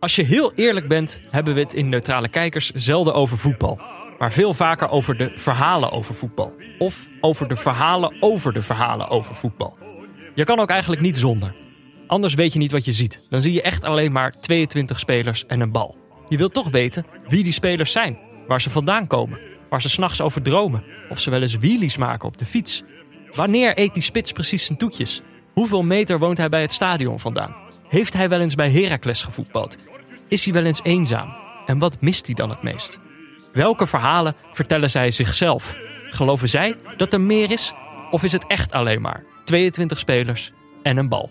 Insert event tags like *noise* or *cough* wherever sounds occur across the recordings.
Als je heel eerlijk bent, hebben we het in Neutrale Kijkers zelden over voetbal. Maar veel vaker over de verhalen over voetbal. Of over de verhalen over de verhalen over voetbal. Je kan ook eigenlijk niet zonder. Anders weet je niet wat je ziet. Dan zie je echt alleen maar 22 spelers en een bal. Je wilt toch weten wie die spelers zijn, waar ze vandaan komen, waar ze s'nachts over dromen, of ze wel eens wheelies maken op de fiets. Wanneer eet die spits precies zijn toetjes? Hoeveel meter woont hij bij het stadion vandaan? Heeft hij wel eens bij Heracles gevoetbald? Is hij wel eens eenzaam? En wat mist hij dan het meest? Welke verhalen vertellen zij zichzelf? Geloven zij dat er meer is? Of is het echt alleen maar 22 spelers en een bal?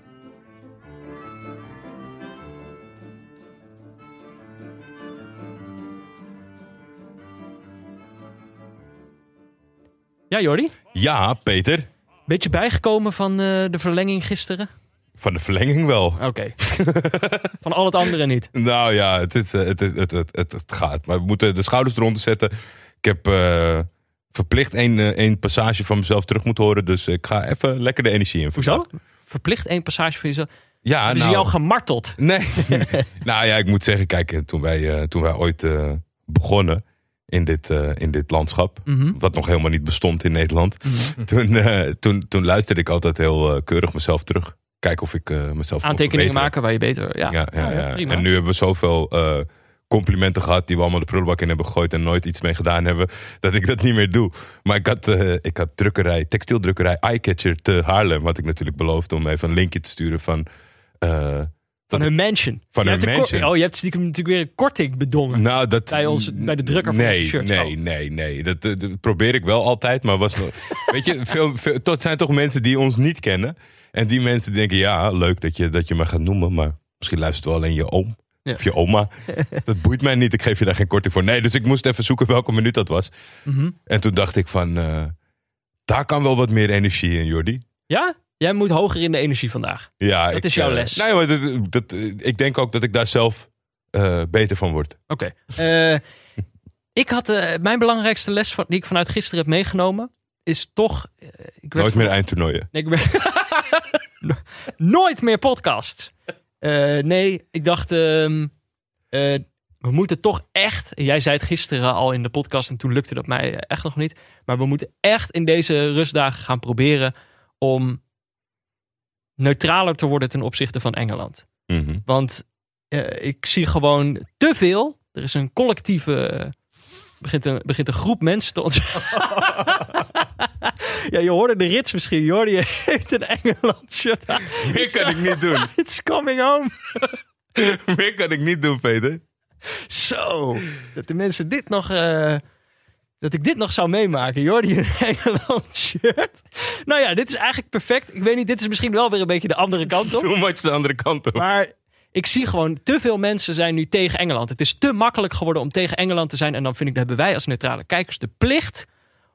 Ja, Jordi? Ja, Peter. Beetje bijgekomen van eh, de verlenging gisteren? Van de verlenging wel. Oké. *laughs* van al het andere niet. Nou ja, het, is, eh, het, is, het, het, het, het gaat. Maar we moeten de schouders eronder zetten. Ik heb eh, verplicht één, eh, één passage van mezelf terug moeten horen. Dus ik ga even lekker de energie in. Hoezo? Verplicht één passage voor jezelf. Ja, Hebben nou, ze jou gemarteld? Nee. *laughs* nou ja, ik moet zeggen, kijk, toen wij, toen wij ooit begonnen in dit, in dit landschap, Mhm. wat nog helemaal niet bestond in Nederland, toen, eh, toen, toen luisterde ik altijd heel keurig mezelf terug. Kijken of ik eh, mezelf Aantekeningen maken waar je beter... Ja, Ja, ja, Oh, ja. prima. En nu hebben we zoveel eh, complimenten gehad die we allemaal de prullenbak in hebben gegooid en nooit iets mee gedaan hebben, dat ik dat niet meer doe. Maar ik had, eh, ik had drukkerij, textieldrukkerij Eyecatcher te Haarlem, had ik natuurlijk beloofd om even een linkje te sturen van. Van hun mansion. Van Je hun mansion. Oh, je hebt stiekem natuurlijk weer een korting bedongen. nou, dat, Bij ons- bij de drukker van nee, onze shirts. Nee, Oh. nee, nee. Dat, probeer ik wel altijd, maar was nog. *laughs* weet je, veel, veel, tot zijn toch mensen die ons niet kennen. En die mensen denken, ja, leuk dat je, dat je me gaat noemen, maar misschien luistert wel alleen je oom. Ja. Of je oma. *laughs* dat boeit mij niet, ik geef je daar geen korting voor. Nee, dus ik moest even zoeken welke minuut dat was. Mhm. En toen dacht ik van, eh, daar kan wel wat meer energie in, Jordi. Ja? Jij moet hoger in de energie vandaag. Ja, Dat ik, is jouw eh, les. Nee, maar dat, dat, ik denk ook dat ik daar zelf eh, beter van word. Oké. *laughs* Ik had mijn belangrijkste les van, die ik vanuit gisteren heb meegenomen. Is toch. eh, ik Nooit meer eindtoernooien. Nee, ik No- *laughs* nooit meer podcasts. Eh, nee, ik dacht. ehm, eh, we moeten toch echt. Jij zei het gisteren al in de podcast en toen lukte dat mij echt nog niet. Maar we moeten echt in deze rustdagen gaan proberen om neutraler te worden ten opzichte van Engeland. Mhm. Want ik zie gewoon te veel. Er is een collectieve. Begint, een, begint een groep mensen te ons. *laughs* ja, je hoorde de rits misschien. Jordi heeft een Engeland shirt aan. Meer kan ik niet doen. *laughs* It's coming home. *laughs* Meer kan ik niet doen, Peter. Zo. Dat de mensen dit nog. eh, dat ik dit nog zou meemaken. Jordi een Engeland shirt. Nou ja, dit is eigenlijk perfect. Ik weet niet, dit is misschien wel weer een beetje de andere kant op. Too much de andere kant op. Maar ik zie gewoon, te veel mensen zijn nu tegen Engeland. Het is te makkelijk geworden om tegen Engeland te zijn. En dan vind ik, dat hebben wij als neutrale kijkers de plicht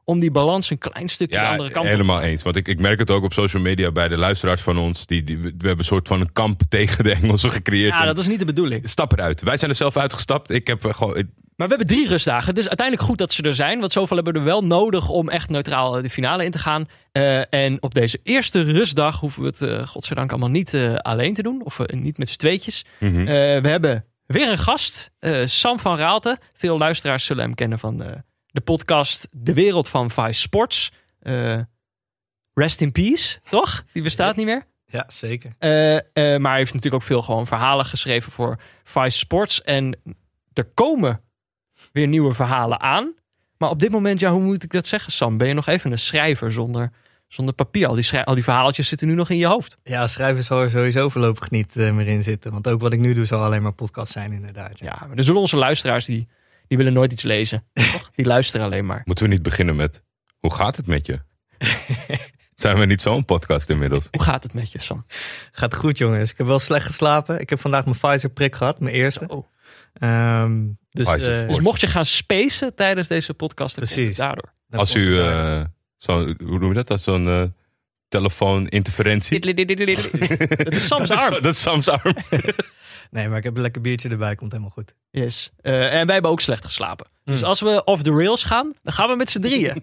om die balans een klein stukje de Ja, andere kant op helemaal eens. Want ik, ik merk het ook op social media bij de luisteraars van ons. Die, die, we hebben een soort van een kamp *laughs* tegen de Engelsen gecreëerd. Ja, dat is niet de bedoeling. Stap eruit. Wij zijn er zelf uitgestapt. Ik heb eh, gewoon... ik- Maar we hebben drie rustdagen. Het is uiteindelijk goed dat ze er zijn. Want zoveel hebben we er wel nodig om echt neutraal de finale in te gaan. Eh, en op deze eerste rustdag hoeven we het uh, godzijdank allemaal niet eh, alleen te doen. Of eh, niet met z'n tweetjes. Mhm. Eh, we hebben weer een gast. eh, Sam van Raalte. Veel luisteraars zullen hem kennen van de, de podcast De Wereld van Vice Sports. Eh, rest in peace, toch? Die bestaat niet meer. Ja, zeker. Eh, eh, maar hij heeft natuurlijk ook veel gewoon verhalen geschreven voor Vice Sports. En er komen weer nieuwe verhalen aan. Maar op dit moment, ja, hoe moet ik dat zeggen, Sam? Ben je nog even een schrijver zonder, zonder papier? Al die, schrij- al die verhaaltjes zitten nu nog in je hoofd. Ja, schrijven zal er sowieso voorlopig niet meer in zitten. Want ook wat ik nu doe zal alleen maar podcast zijn inderdaad. Ja. Ja, maar er zullen onze luisteraars, die, die willen nooit iets lezen. toch? Die luisteren alleen maar. Moeten we niet beginnen met... Hoe gaat het met je? *laughs* zijn we niet zo'n podcast inmiddels? Hoe gaat het met je, Sam? Gaat goed jongens. Ik heb wel slecht geslapen. Ik heb vandaag mijn Pfizer prik gehad, mijn eerste. Oh. Ehm, dus eh, Dus mocht je gaan spacen tijdens deze podcast, dan Precies. daardoor. dan Als u... eh, zo, hoe noem je dat? Als zo'n eh, telefooninterferentie? *laughs* Dat is Sam's dat, is, arm. dat is Sam's arm. *laughs* Nee, maar ik heb een lekker biertje erbij. Komt helemaal goed. Yes. Eh, en wij hebben ook slecht geslapen. Dus Hmm. als we off the rails gaan, dan gaan we met z'n drieën. *laughs*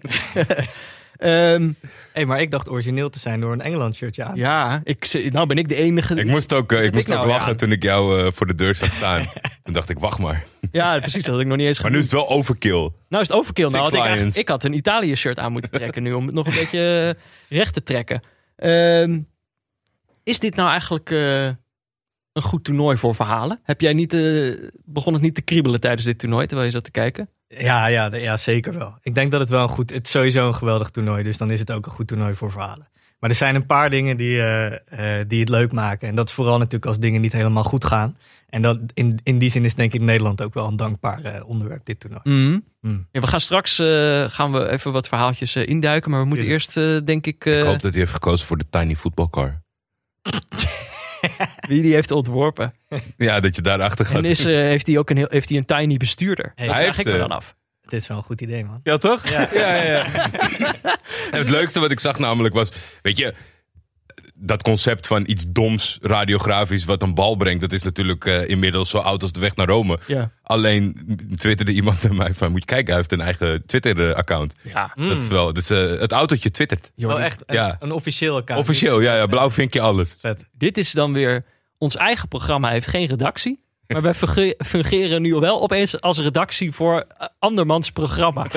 Ehm, hey, maar ik dacht origineel te zijn door een Engeland shirtje aan. ja, ik, nou ben ik de enige. Ik moest ook, eh, ik moest ik nou ook lachen aan? toen ik jou eh, voor de deur zag staan. *laughs* toen dacht ik, wacht maar. Ja, precies. Dat had ik nog niet eens Maar nu is het wel overkill. Nou is het overkill. Nou had ik, Lions. ik had een Italië shirt aan moeten trekken nu om het nog een *laughs* beetje eh, recht te trekken. Ehm, is dit nou eigenlijk eh, een goed toernooi voor verhalen? Heb jij niet, eh, begon het niet te kriebelen tijdens dit toernooi terwijl je zat te kijken? Ja, ja, ja, zeker wel. Ik denk dat het wel een goed... Het is sowieso een geweldig toernooi, dus dan is het ook een goed toernooi voor verhalen. Maar er zijn een paar dingen die, eh, eh, die het leuk maken. En dat is vooral natuurlijk als dingen niet helemaal goed gaan. En dat, in, in die zin is denk ik Nederland ook wel een dankbaar eh, onderwerp, dit toernooi. Mhm. Mm. Ja, we gaan straks eh, gaan we even wat verhaaltjes induiken. Maar we moeten Tuurlijk. eerst, eh, denk ik, eh, Ik hoop dat hij heeft gekozen voor de tiny football car. *laughs* *laughs* wie die heeft ontworpen. Ja, dat je daarachter gaat. En is, eh, heeft hij ook een, heel, heeft hij een tiny bestuurder? Hey, dat hij vraag ik me eh, dan af. Dit is wel een goed idee, man. Ja, toch? Ja, ja, ja. *laughs* en het leukste wat ik zag namelijk was... Weet je, dat concept van iets doms, radiografisch, wat een bal brengt... dat is natuurlijk eh, inmiddels zo oud als de weg naar Rome. Ja. Alleen twitterde iemand naar mij van... moet je kijken, hij heeft een eigen Twitter-account. Ja. Mm. Dat is wel... Dus, eh, het autootje twittert. Jordi, Oh, echt? Een, Ja. een officieel account. Officieel, ja, ja. Blauw vinkje alles. Vet. Dit is dan weer... Ons eigen programma heeft geen redactie. Maar wij funge- fungeren nu wel opeens als redactie voor eh, andermans programma. *laughs*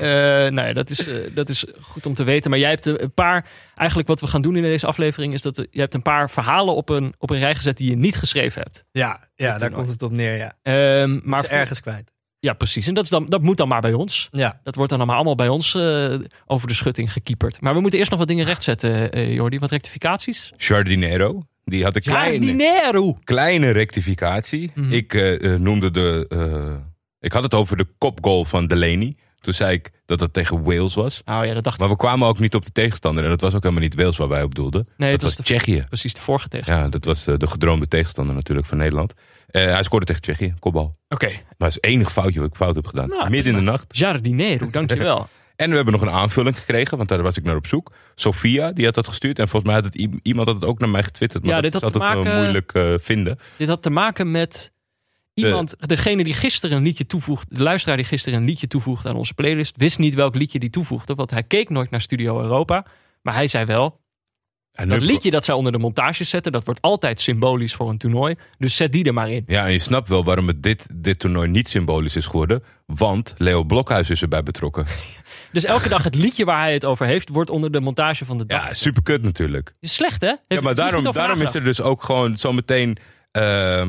Eh nou ja, dat is, eh, dat is goed om te weten. Maar jij hebt een paar... Eigenlijk wat we gaan doen in deze aflevering... is dat je hebt een paar verhalen op een, op een rij gezet... die je niet geschreven hebt. Ja, ja daar komt het op neer, ja. Ehm, Maar ergens kwijt. Ja, precies. En dat, is dan, dat moet dan maar bij ons. Ja. Dat wordt dan maar allemaal bij ons eh, over de schutting gekieperd. Maar we moeten eerst nog wat dingen rechtzetten, eh Jordi. Wat rectificaties? Jardinero. Die had een kleine, kleine rectificatie. Mhm. Ik eh, eh, noemde de... eh, ik had het over de kopgoal van Delaney. Toen zei ik dat het tegen Wales was. Oh ja, dat dacht ik. Maar we kwamen ook niet op de tegenstander. En dat was ook helemaal niet Wales waar wij op doelden. Nee, dat het was Tsjechië. precies de vorige tegen. Ja, dat was de gedroomde tegenstander natuurlijk van Nederland. Hij scoorde tegen Tsjechië, kopbal. Oké. Maar dat is het enige foutje wat ik fout heb gedaan. Nou, Midden in de nacht. Jardinero, dankjewel. *laughs* En we hebben nog een aanvulling gekregen, want daar was ik naar op zoek. Sophia, die had dat gestuurd. En volgens mij had het iemand had het ook naar mij getwitterd. Maar Ja, dat dit had te wel maken- moeilijk eh, vinden. Dit had te maken met iemand, degene die gisteren een liedje toevoegt, de luisteraar die gisteren een liedje toevoegde aan onze playlist, wist niet welk liedje die toevoegde, want hij keek nooit naar Studio Europa. Maar hij zei wel, En dat liedje dat zij onder de montage zetten, dat wordt altijd symbolisch voor een toernooi. Dus zet die er maar in. Ja, en je snapt wel waarom het dit, dit toernooi niet symbolisch is geworden. Want Leo Blokhuis is erbij betrokken. *laughs* Dus elke dag het liedje waar hij het over heeft, wordt onder de montage van de dag. Ja, super kut natuurlijk. Is slecht, hè? Heeft Ja, maar daarom, daarom is er dus ook gewoon zometeen... eh,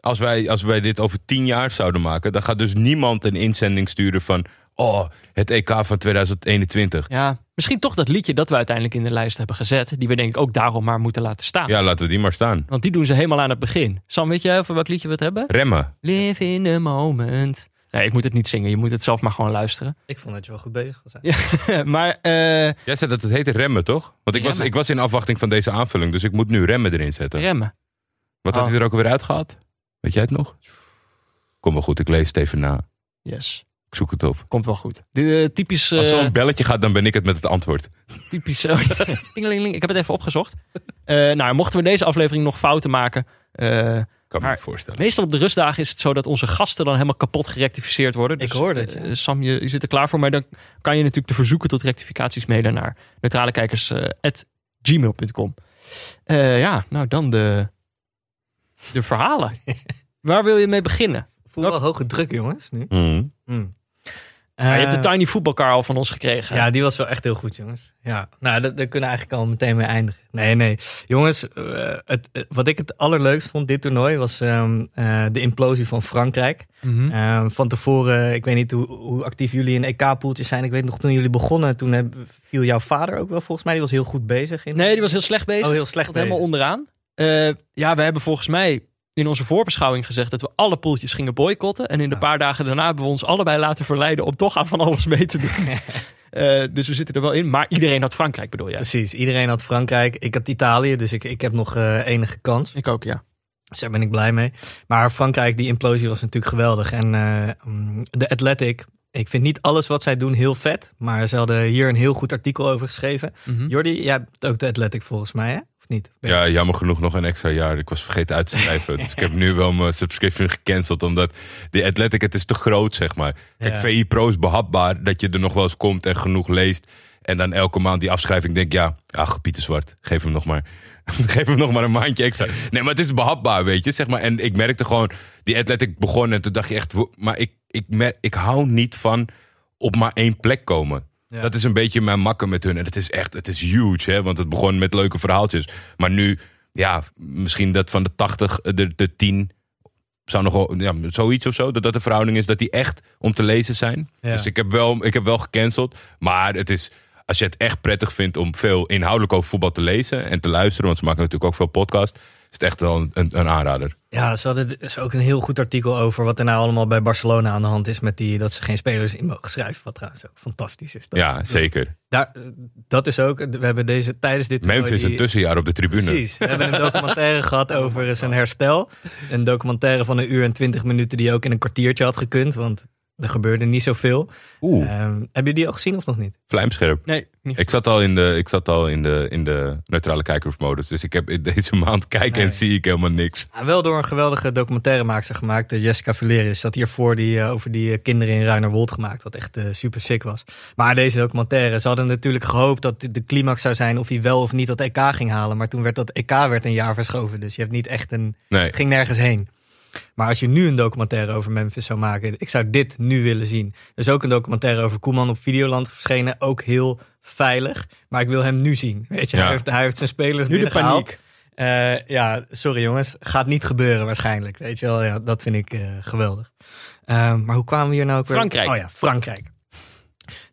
als, wij, als wij dit over tien jaar zouden maken... dan gaat dus niemand een inzending sturen van... oh, het EK van 2021. Ja, misschien toch dat liedje dat we uiteindelijk in de lijst hebben gezet, die we denk ik ook daarom maar moeten laten staan. Ja, laten we die maar staan. Want die doen ze helemaal aan het begin. Sam, weet jij over welk liedje we het hebben? Remmen. Live in the moment. Nee, ik moet het niet zingen. Je moet het zelf maar gewoon luisteren. Ik vond dat je wel goed bezig was. *laughs* maar eh, Jij zei dat het heette remmen, toch? Want ik was, ik was in afwachting van deze aanvulling, dus ik moet nu remmen erin zetten. remmen. Wat had Oh. hij er ook alweer uitgehaald? Weet jij het nog? Kom wel goed, ik lees het even na. Yes, Ik zoek het op. komt wel goed. De, eh, typisch... eh, Als zo'n belletje gaat, dan ben ik het met het antwoord. typisch *laughs* oh. Ik heb het even opgezocht. Eh, nou, mochten we deze aflevering nog fouten maken... eh, Kan me voorstellen. meestal op de rustdagen is het zo dat onze gasten dan helemaal kapot gerectificeerd worden. Ik Dus, hoor dat, ja. eh, Sam, je, je zit er klaar voor. Maar dan kan je natuurlijk de verzoeken tot rectificaties mailen naar neutralekijkers.gmail.com. Eh ja, nou dan de, de verhalen. *laughs* Waar wil je mee beginnen? Ik voel wel hoge druk, jongens, nu. Mhm. Hmm. Je hebt Eh, de Tiny voetbalcar al van ons gekregen. Ja, die was wel echt heel goed, jongens. Ja, nou, daar, kunnen we eigenlijk al meteen mee eindigen. Nee, nee. Jongens, eh, het, het- wat ik het allerleukst vond dit toernooi was ehm, eh, de implosie van Frankrijk. Mhm. Ehm, van tevoren, ik weet niet hoe, hoe actief jullie in EK-poeltjes zijn. Ik weet nog, toen jullie begonnen, toen heb- viel jouw vader ook wel volgens mij. Die was heel goed bezig. In, Nee, die was heel slecht bezig. Oh, heel slecht Stond helemaal bezig. onderaan. Eh, ja, we hebben volgens mij in onze voorbeschouwing gezegd dat we alle poeltjes gingen boycotten. En in de Ja. paar dagen daarna hebben we ons allebei laten verleiden om toch aan van alles mee te doen. *laughs* Eh, dus we zitten er wel in. Maar iedereen had Frankrijk, bedoel jij? Precies, iedereen had Frankrijk. Ik had Italië, dus ik, ik heb nog eh, enige kans. Ik ook, ja. Dus daar ben ik blij mee. Maar Frankrijk, die implosie was natuurlijk geweldig. En eh, mm, de Athletic, ik vind niet alles wat zij doen heel vet. Maar ze hadden hier een heel goed artikel over geschreven. Mhm. Jordi, jij hebt ook de Athletic volgens mij, hè? Of niet? Ben Ja, jammer genoeg nog een extra jaar. Ik was vergeten uit te schrijven. *laughs* dus ik heb nu wel mijn subscription gecanceld. Omdat die Athletic, het is te groot, zeg maar. Kijk, Ja. VI Pro is behapbaar. Dat je er nog wel eens komt en genoeg leest. En dan elke maand die afschrijving denk ja, ach, Pieter Zwart, geef hem nog maar. *laughs* geef hem nog maar een maandje extra. Nee, maar het is behapbaar, weet je. Zeg maar. En ik merkte gewoon, die Athletic begon en toen dacht je echt... Maar ik, ik, mer- ik hou niet van op maar één plek komen. Ja. Dat is een beetje mijn makken met hun. En het is echt, het is huge, hè. Want het begon met leuke verhaaltjes. Maar nu, ja, misschien dat van de 80, eh, de, de 10... Zou nog wel, ja, zoiets of zo, dat dat de verhouding is, dat die echt om te lezen zijn. Ja. Dus ik heb, wel, ik heb wel gecanceld. Maar het is, als je het echt prettig vindt om veel inhoudelijk over voetbal te lezen en te luisteren, want ze maken natuurlijk ook veel podcast, het echt wel een, een, een aanrader. Ja, ze hadden dus ook een heel goed artikel over wat er nou allemaal bij Barcelona aan de hand is met die dat ze geen spelers in mogen schrijven. Wat trouwens ook fantastisch is. Dat, Ja, zeker. Daar, dat is ook. We hebben deze tijdens dit Memphis die- een tussenjaar op de tribune. Precies. We hebben een documentaire *laughs* gehad over zijn herstel. Een documentaire van een uur en twintig minuten die ook in een kwartiertje had gekund. Want er gebeurde niet zoveel. Oeh, Ehm, hebben jullie die al gezien of nog niet? vlijmscherp. Nee, niet. Ik zat al in de, ik zat al in de, in de neutrale kijkersmodus. Dus ik heb in deze *laughs* maand kijken en zie ik helemaal niks. Ja, wel door een geweldige documentairemaakster gemaakt. eh, Jessica Valeris zat hiervoor die eh, over die eh, kinderen in Ruinerwold gemaakt. Wat echt super sick was. Maar deze documentaire, ze hadden natuurlijk gehoopt dat de climax zou zijn of hij wel of niet dat EK ging halen. Maar toen werd dat EK werd een jaar verschoven. Dus je hebt niet echt een Nee, ging nergens heen. Maar als je nu een documentaire over Memphis zou maken, ik zou dit nu willen zien. Er is ook een documentaire over Koeman op Videoland verschenen, ook heel veilig. Maar ik wil hem nu zien. Weet je, Ja. hij, heeft, hij heeft zijn spelers Nu de paniek. Eh, ja, sorry jongens, gaat niet gebeuren waarschijnlijk. Weet je wel, ja, dat vind ik eh, geweldig. Ehm, maar hoe kwamen we hier nou ook weer? Frankrijk. Oh ja, Frankrijk.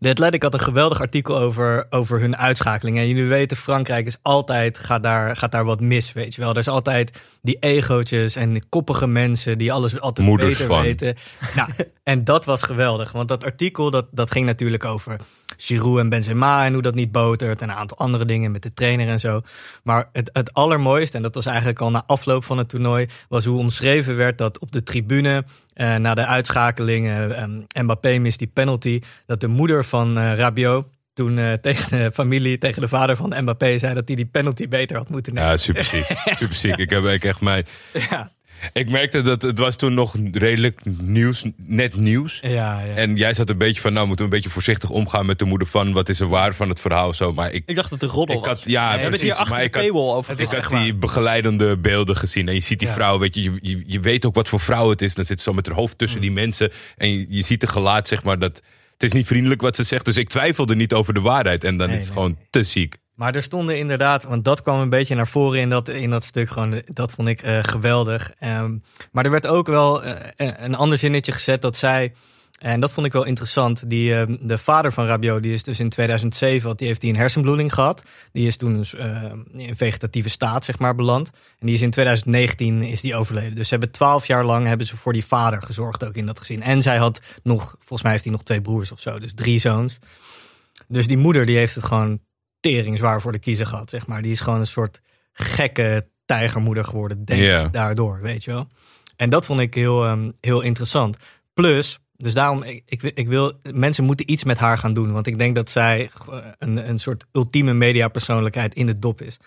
De Athletic had een geweldig artikel over, over hun uitschakeling. En jullie weten, Frankrijk is altijd, gaat daar, gaat daar wat mis, weet je wel. Er is altijd die egootjes en koppige mensen die alles altijd Moeders beter van. weten. Nou, en dat was geweldig. Want dat artikel, dat, dat ging natuurlijk over Giroud en Benzema en hoe dat niet botert. En een aantal andere dingen met de trainer en zo. Maar het, het allermooiste, en dat was eigenlijk al na afloop van het toernooi, was hoe omschreven werd dat op de tribune eh, na de uitschakeling, em, Mbappé mist die penalty, dat de moeder van eh Rabiot toen *laughs* tegen de familie, tegen de vader van Mbappé zei dat hij die penalty beter had moeten nemen. ja, super ziek. super ziek. Ik heb echt mij... Ja, Ik merkte dat het was toen nog redelijk nieuws, net nieuws. ja, ja. En jij zat een beetje van, nou moeten we een beetje voorzichtig omgaan met de moeder van, wat is er waar van het verhaal zo. Maar ik, Ik dacht dat het een roddel ik had, was. ja, precies. hier achter maar de ik had, paywall over Het ik had die begeleidende beelden gezien. En je ziet die Ja. vrouw, weet je, je, je, je weet ook wat voor vrouw het is. Dan zit ze zo met haar hoofd tussen die mensen. En je, je ziet de gelaat, zeg maar, dat... Het is niet vriendelijk wat ze zegt. Dus ik twijfelde niet over de waarheid. En dan Nee, is het nee, gewoon te ziek. Maar er stonden inderdaad, want dat kwam een beetje naar voren in dat, in dat stuk. Gewoon, dat vond ik eh, geweldig. Ehm, maar er werd ook wel eh, een ander zinnetje gezet dat zij. En dat vond ik wel interessant. Die, ehm, de vader van Rabiot, die is dus in 2007, want die heeft die een hersenbloeding gehad. Die is toen dus, eh, in vegetatieve staat, zeg maar, beland. En die is in 2019 is die overleden. Dus ze hebben twaalf jaar lang hebben ze voor die vader gezorgd, ook in dat gezin. En zij had nog, volgens mij heeft hij nog twee broers of zo, dus drie zoons. Dus die moeder, die heeft het gewoon tering zwaar voor de kiezer gehad, zeg maar. Die is gewoon een soort gekke tijgermoeder geworden, denk ik, daardoor, weet je wel. En dat vond ik heel, ehm, heel interessant. Plus, dus daarom, ik, ik, ik wil, mensen moeten iets met haar gaan doen. Want ik denk dat zij eh, een, een soort ultieme mediapersoonlijkheid in de dop is.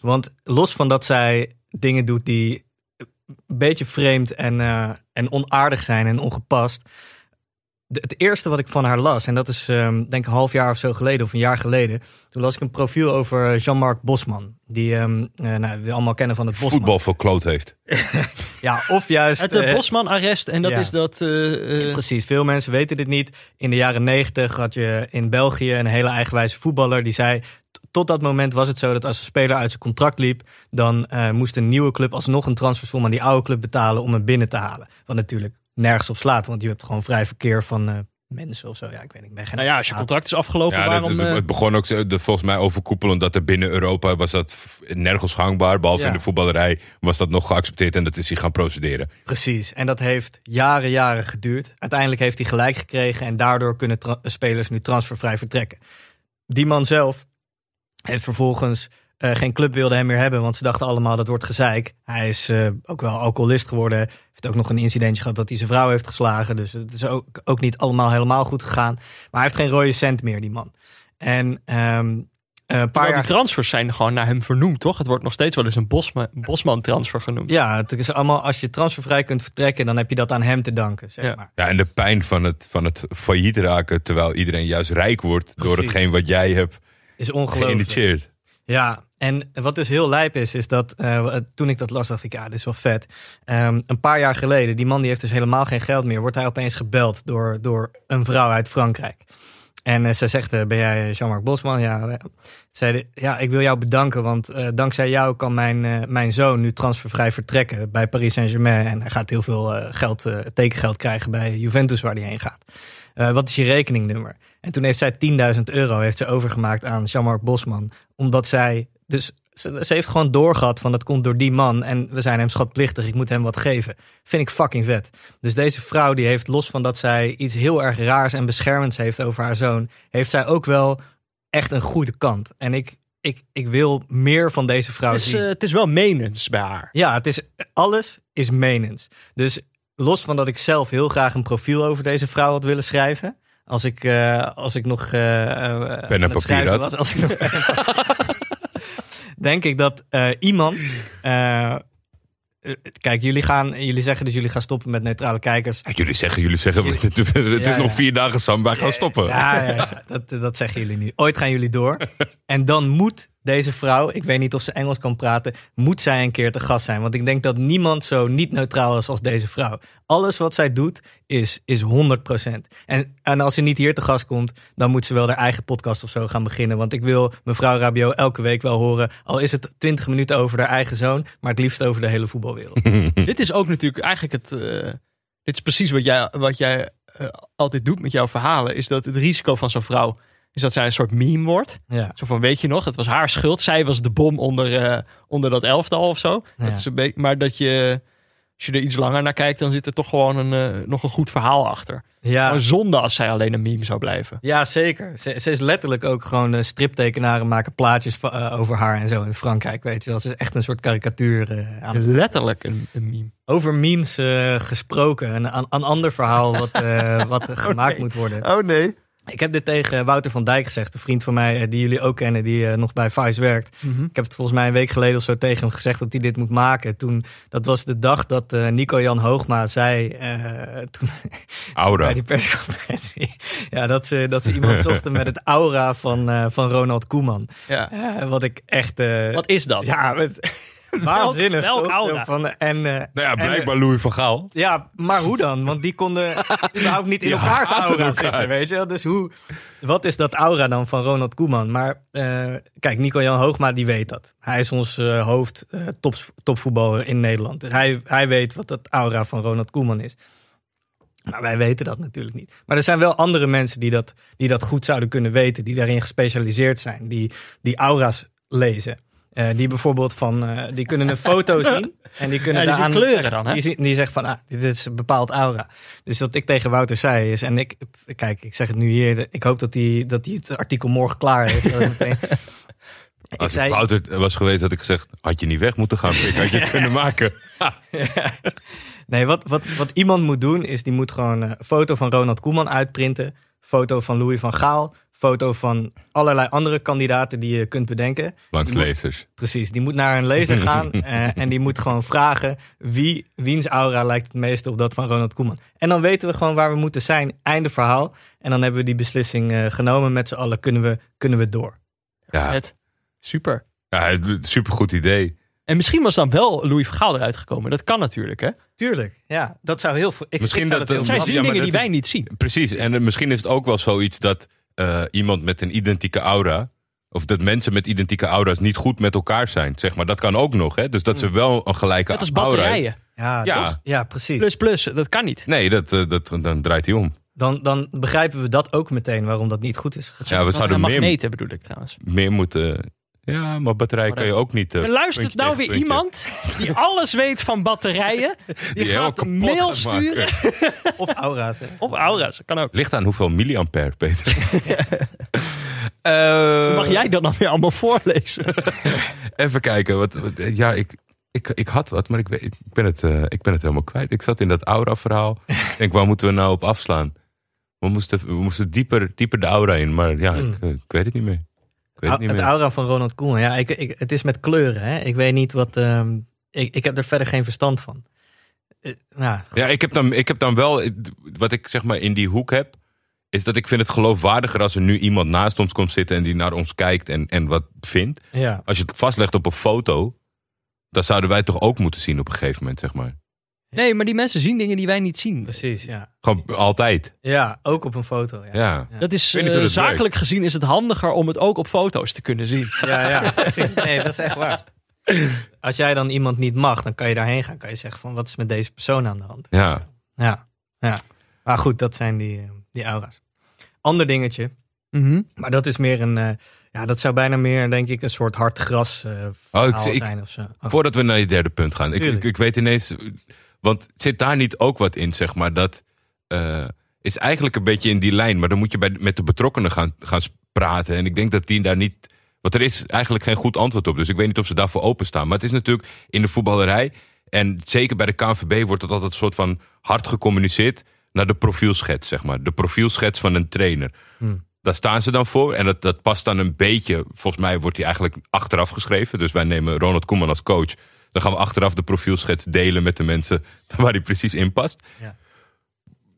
Want los van dat zij dingen doet die een beetje vreemd en, eh, en onaardig zijn en ongepast. De- het eerste wat ik van haar las, en dat is ehm, denk ik een half jaar of zo geleden, of een jaar geleden. Toen las ik een profiel over Jean-Marc Bosman. Die ehm, eh, nou, we allemaal kennen van het Bosman. Voetbal verkloot heeft. *laughs* *laughs* Ja, of juist... Het uh, eh, Bosman-arrest, en dat ja. is dat... eh, eh, Precies, veel mensen weten dit niet. In de jaren negentig had je in België een hele eigenwijze voetballer die zei. Tot dat moment was het zo dat als een speler uit zijn contract liep, dan eh, moest een nieuwe club alsnog een transfersom aan die oude club betalen om hem binnen te halen. Wat natuurlijk nergens op slaat, want je hebt gewoon vrij verkeer van eh, mensen of zo. Ja, ik weet niet. Ik ben geen nou ja, als je contract is afgelopen, Ja, waarom... dat- eh, het begon ook de, volgens mij overkoepelend dat er binnen Europa was dat nergens gangbaar. Behalve Ja. in de voetballerij was dat nog geaccepteerd en dat is hij gaan procederen. Precies, en dat heeft jaren, jaren geduurd. Uiteindelijk heeft hij gelijk gekregen en daardoor kunnen spelers nu transfervrij vertrekken. Die man zelf heeft vervolgens eh, geen club wilde hem meer hebben, want ze dachten allemaal dat wordt gezeik. Hij is eh, ook wel alcoholist geworden. Heeft ook nog een incidentje gehad dat hij zijn vrouw heeft geslagen. Dus het is ook, ook niet allemaal helemaal goed gegaan. Maar hij heeft geen rode cent meer, die man. En ehm, Eh, een paar jaar die transfers zijn gewoon naar hem vernoemd, toch? Het wordt nog steeds wel eens een Bosma- Bosman-transfer genoemd. Ja, het is allemaal als je transfervrij kunt vertrekken, dan heb je dat aan hem te danken, zeg Ja. maar. Ja, en de pijn van het, van het failliet raken terwijl iedereen juist rijk wordt door hetgeen wat jij hebt Is ongelooflijk. geïnitieerd. Ja, en wat dus heel lijp is, is dat eh, toen ik dat las, dacht ik, ja, dit is wel vet. Ehm, een paar jaar geleden, die man die heeft dus helemaal geen geld meer, wordt hij opeens gebeld door, door een vrouw uit Frankrijk. En eh, zij zegt, eh, ben jij Jean-Marc Bosman? Ja, zei, ja, ik wil jou bedanken, want dankzij jou kan mijn, mijn zoon nu transfervrij vertrekken bij Paris Saint-Germain. En hij gaat heel veel geld, tekengeld krijgen bij Juventus waar hij heen gaat. Wat is je rekeningnummer? En toen heeft zij 10.000 euro heeft ze overgemaakt aan Jean-Marc Bosman. Omdat zij, dus ze, ze heeft gewoon doorgehad van dat komt door die man. En we zijn hem schatplichtig, ik moet hem wat geven. Vind ik fucking vet. Dus deze vrouw die heeft los van dat zij iets heel erg raars en beschermends heeft over haar zoon. Heeft zij ook wel echt een goede kant. En ik, ik, ik wil meer van deze vrouw Het is, zien. eh, het is wel menens bij haar. Ja, het is, alles is menens. Dus los van dat ik zelf heel graag een profiel over deze vrouw had willen schrijven. Als ik, eh, als ik nog eh, eh, aan en papier had. was. Als ik nog *laughs* denk ik dat eh, iemand... eh, eh, kijk, jullie, gaan, jullie zeggen dus jullie gaan stoppen met neutrale kijkers. Ja, Jullie zeggen, jullie zeggen, *laughs* het, het is Ja, nog ja. vier dagen Sam, wij gaan stoppen. Ja, ja, ja, dat, dat zeggen jullie nu. Ooit gaan jullie door. *laughs* En dan moet deze vrouw, ik weet niet of ze Engels kan praten, moet zij een keer te gast zijn. Want ik denk dat niemand zo niet neutraal is als deze vrouw. Alles wat zij doet is, is 100%. En, en als ze niet hier te gast komt, dan moet ze wel haar eigen podcast of zo gaan beginnen. Want ik wil mevrouw Rabio elke week wel horen. Al is het 20 minuten over haar eigen zoon, maar het liefst over de hele voetbalwereld. *laughs* Dit is ook natuurlijk eigenlijk het. eh, dit is precies wat jij, wat jij eh, altijd doet met jouw verhalen. Is dat het risico van zo'n vrouw. Is dat zij een soort meme wordt. Ja. Zo van, weet je nog, het was haar schuld. Zij was de bom onder, eh, onder dat elftal of zo. Ja. Dat is een beetje, maar dat je, als je er iets langer naar kijkt, dan zit er toch gewoon een, eh, nog een goed verhaal achter. Ja. Maar zonde als zij alleen een meme zou blijven. Ja, zeker. Ze, ze is letterlijk ook gewoon uh, striptekenaren maken plaatjes uh, over haar en zo in Frankrijk, weet je wel. Ze is echt een soort karikatuur uh, aan. Letterlijk een, een meme. Over memes uh, gesproken, een, een, ander verhaal wat, uh, wat *laughs* gemaakt nee. moet worden. Oh nee. Ik heb dit tegen Wouter van Dijk gezegd, een vriend van mij uh, die jullie ook kennen, die uh, nog bij Vice werkt. Mm -hmm. Ik heb het volgens mij een week geleden of zo tegen hem gezegd dat hij dit moet maken. Toen, dat was de dag dat uh, Nico-Jan Hoogma zei, uh, toen, *laughs* aura. bij die persconferentie, ja, dat, ze, dat ze iemand *laughs* zochten met het aura van, van Ronald Koeman. Ja. Wat ik echt... wat is dat? Ja, waanzinnig. Welk, welk? Van, en, uh, nou ja, blijkbaar en, Louis van Gaal. Ja, maar hoe dan? Want die konden *laughs* überhaupt niet in Ja, elkaars aura elkaar. zitten, weet je wel? Dus hoe, wat is dat aura dan van Ronald Koeman? Maar uh, kijk, Nico-Jan Hoogma, die weet dat. Hij is ons uh, hoofd uh, top, topvoetballer in Nederland. Dus hij, hij weet wat dat aura van Ronald Koeman is. Maar wij weten dat natuurlijk niet. Maar er zijn wel andere mensen die dat, die dat goed zouden kunnen weten. Die daarin gespecialiseerd zijn. Die, die aura's lezen. Uh, die bijvoorbeeld van, uh, die kunnen een foto *laughs* zien. En die kunnen ja, die daaraan kleuren zeggen, dan, hè? Die, die zegt van, ah, dit is een bepaald aura. Dus dat ik tegen Wouter zei is, en ik, kijk, ik zeg het nu hier. Ik hoop dat hij dat hij het artikel morgen klaar heeft. ik *laughs* meteen, Als ik zei, Wouter was geweest, had ik gezegd, had je niet weg moeten gaan. Ik had je het kunnen maken. *laughs* Nee, wat, wat, wat iemand moet doen, is die moet gewoon een foto van Ronald Koeman uitprinten. Foto van Louis van Gaal. Foto van allerlei andere kandidaten die je kunt bedenken. Langs die lezers. Moet, precies, die moet naar een lezer *laughs* gaan uh, en die moet gewoon vragen wie, wiens aura lijkt het meeste op dat van Ronald Koeman. En dan weten we gewoon waar we moeten zijn. Einde verhaal. En dan hebben we die beslissing uh, genomen met z'n allen. Kunnen we, kunnen we door. Ja. Het, super. Ja, supergoed idee. En misschien was dan wel Louis Vergaal eruit gekomen. Dat kan natuurlijk, hè? Tuurlijk, ja. Dat zou heel veel... Ik, misschien ik zou dat, dat, dat zijn dingen die is, wij niet zien. Precies. En uh, misschien is het ook wel zoiets dat uh, iemand met een identieke aura... of dat mensen met identieke aura's niet goed met elkaar zijn. Zeg maar. Dat kan ook nog, hè? Dus dat ze wel een gelijke Dat is aura batterijen. Ja, Ja. toch? ja, precies. Plus, plus. Dat kan niet. Nee, dat, uh, dat, dan draait hij om. Dan, dan begrijpen we dat ook meteen waarom dat niet goed is. Ja, we zouden meer, magneten bedoel ik trouwens. meer moeten... Ja, maar batterij kan je ook niet... Uh, luistert nou weer puntje. iemand die *laughs* alles weet van batterijen. Die, gaat een mail gaat sturen. *laughs* Of aura's. Hè? Of aura's, kan ook. Ligt aan hoeveel milliampère, Peter. Uh, *laughs* Mag jij dat dan weer allemaal voorlezen? even kijken. Wat, wat, ja, ik, ik, ik had wat, maar ik, weet, ik, ben het, uh, ik ben het helemaal kwijt. Ik zat in dat aura-verhaal. ik denk, waar moeten we nou op afslaan? We moesten, we moesten dieper, dieper de aura in, maar ja, Hmm. ik, ik weet het niet meer. Weet het niet het meer. aura van Ronald Koeman. Ja, ik, ik, het is met kleuren. Hè? Ik weet niet wat. ehm, ik, ik heb er verder geen verstand van. Nou, Ja, ik heb, dan, ik heb dan wel, wat ik zeg maar in die hoek heb, is dat ik vind het geloofwaardiger als er nu iemand naast ons komt zitten en die naar ons kijkt en, en wat vindt. ja. Als je het vastlegt op een foto, dan zouden wij toch ook moeten zien op een gegeven moment, zeg maar. *laughs* Nee, maar die mensen zien dingen die wij niet zien. Precies, ja. Gewoon altijd. Ja, ook op een foto. Ja, Ja. ja. Dat is, eh, dat zakelijk gezien is het handiger om het ook op foto's te kunnen zien. *laughs* ja, ja, precies. Nee, dat is echt waar. Als jij dan iemand niet mag, dan kan je daarheen gaan. Kan je zeggen van, wat is met deze persoon aan de hand? Ja. Ja, ja. Maar goed, dat zijn die, eh, die aura's. Ander dingetje, Mhm. maar dat is meer een... eh, ja, dat zou bijna meer, denk ik, een soort hard gras eh ik- ik- zijn of zo. Oh. Voordat we naar je derde punt gaan. Ik, ik weet ineens, want zit daar niet ook wat in, zeg maar, dat eh, is eigenlijk een beetje in die lijn, maar dan moet je bij, met de betrokkenen gaan, gaan praten. En ik denk dat die daar niet, want er is eigenlijk geen goed antwoord op, dus ik weet niet of ze daarvoor openstaan. Maar het is natuurlijk in de voetballerij, en zeker bij de KNVB wordt het altijd een soort van hard gecommuniceerd naar de profielschets, zeg maar. De profielschets van een trainer. Hmm. Daar staan ze dan voor. En dat, dat past dan een beetje. Volgens mij wordt die eigenlijk achteraf geschreven. Dus wij nemen Ronald Koeman als coach. Dan gaan we achteraf de profielschets delen met de mensen *laughs* waar die precies in past. Ja.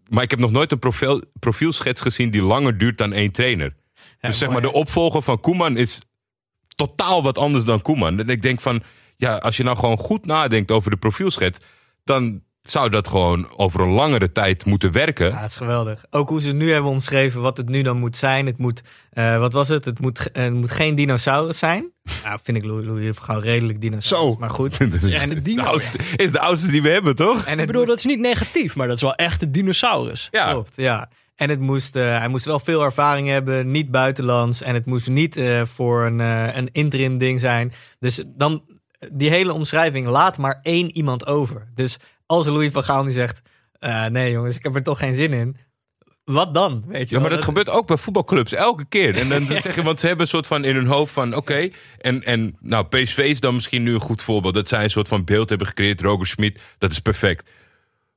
Maar ik heb nog nooit een profiel, profielschets gezien die langer duurt dan één trainer. Ja, dus zeg maar, de opvolger van Koeman is totaal wat anders dan Koeman. En ik denk van, ja, als je nou gewoon goed nadenkt over de profielschets, dan zou dat gewoon over een langere tijd moeten werken. Ja, dat is geweldig. Ook hoe ze nu hebben omschreven wat het nu dan moet zijn. Het moet, eh, wat was het? Het moet, het moet geen dinosaurus zijn. *laughs* Ja, vind ik Louis, Louis Vergaal redelijk dinosaurus. Zo. Maar goed. *laughs* Dat is echt een dino, de oudste, is de oudste die we hebben, toch? En Ik bedoel, moest- dat is niet negatief, maar dat is wel echt een dinosaurus. Ja, Klopt, ja. En het moest, eh, hij moest wel veel ervaring hebben, niet buitenlands. En het moest niet eh, voor een, eh, een interim ding zijn. Dus dan, die hele omschrijving laat maar één iemand over. Dus als Louis van Gaal nu zegt, eh, nee jongens, ik heb er toch geen zin in. Wat dan? Weet je Ja, maar dat gebeurt ook bij voetbalclubs elke keer. En dan *laughs* zeg je, want ze hebben een soort van in hun hoofd van, oké. en, en nou, PSV is dan misschien nu een goed voorbeeld. Dat zij een soort van beeld hebben gecreëerd. Roger Schmid, dat is perfect.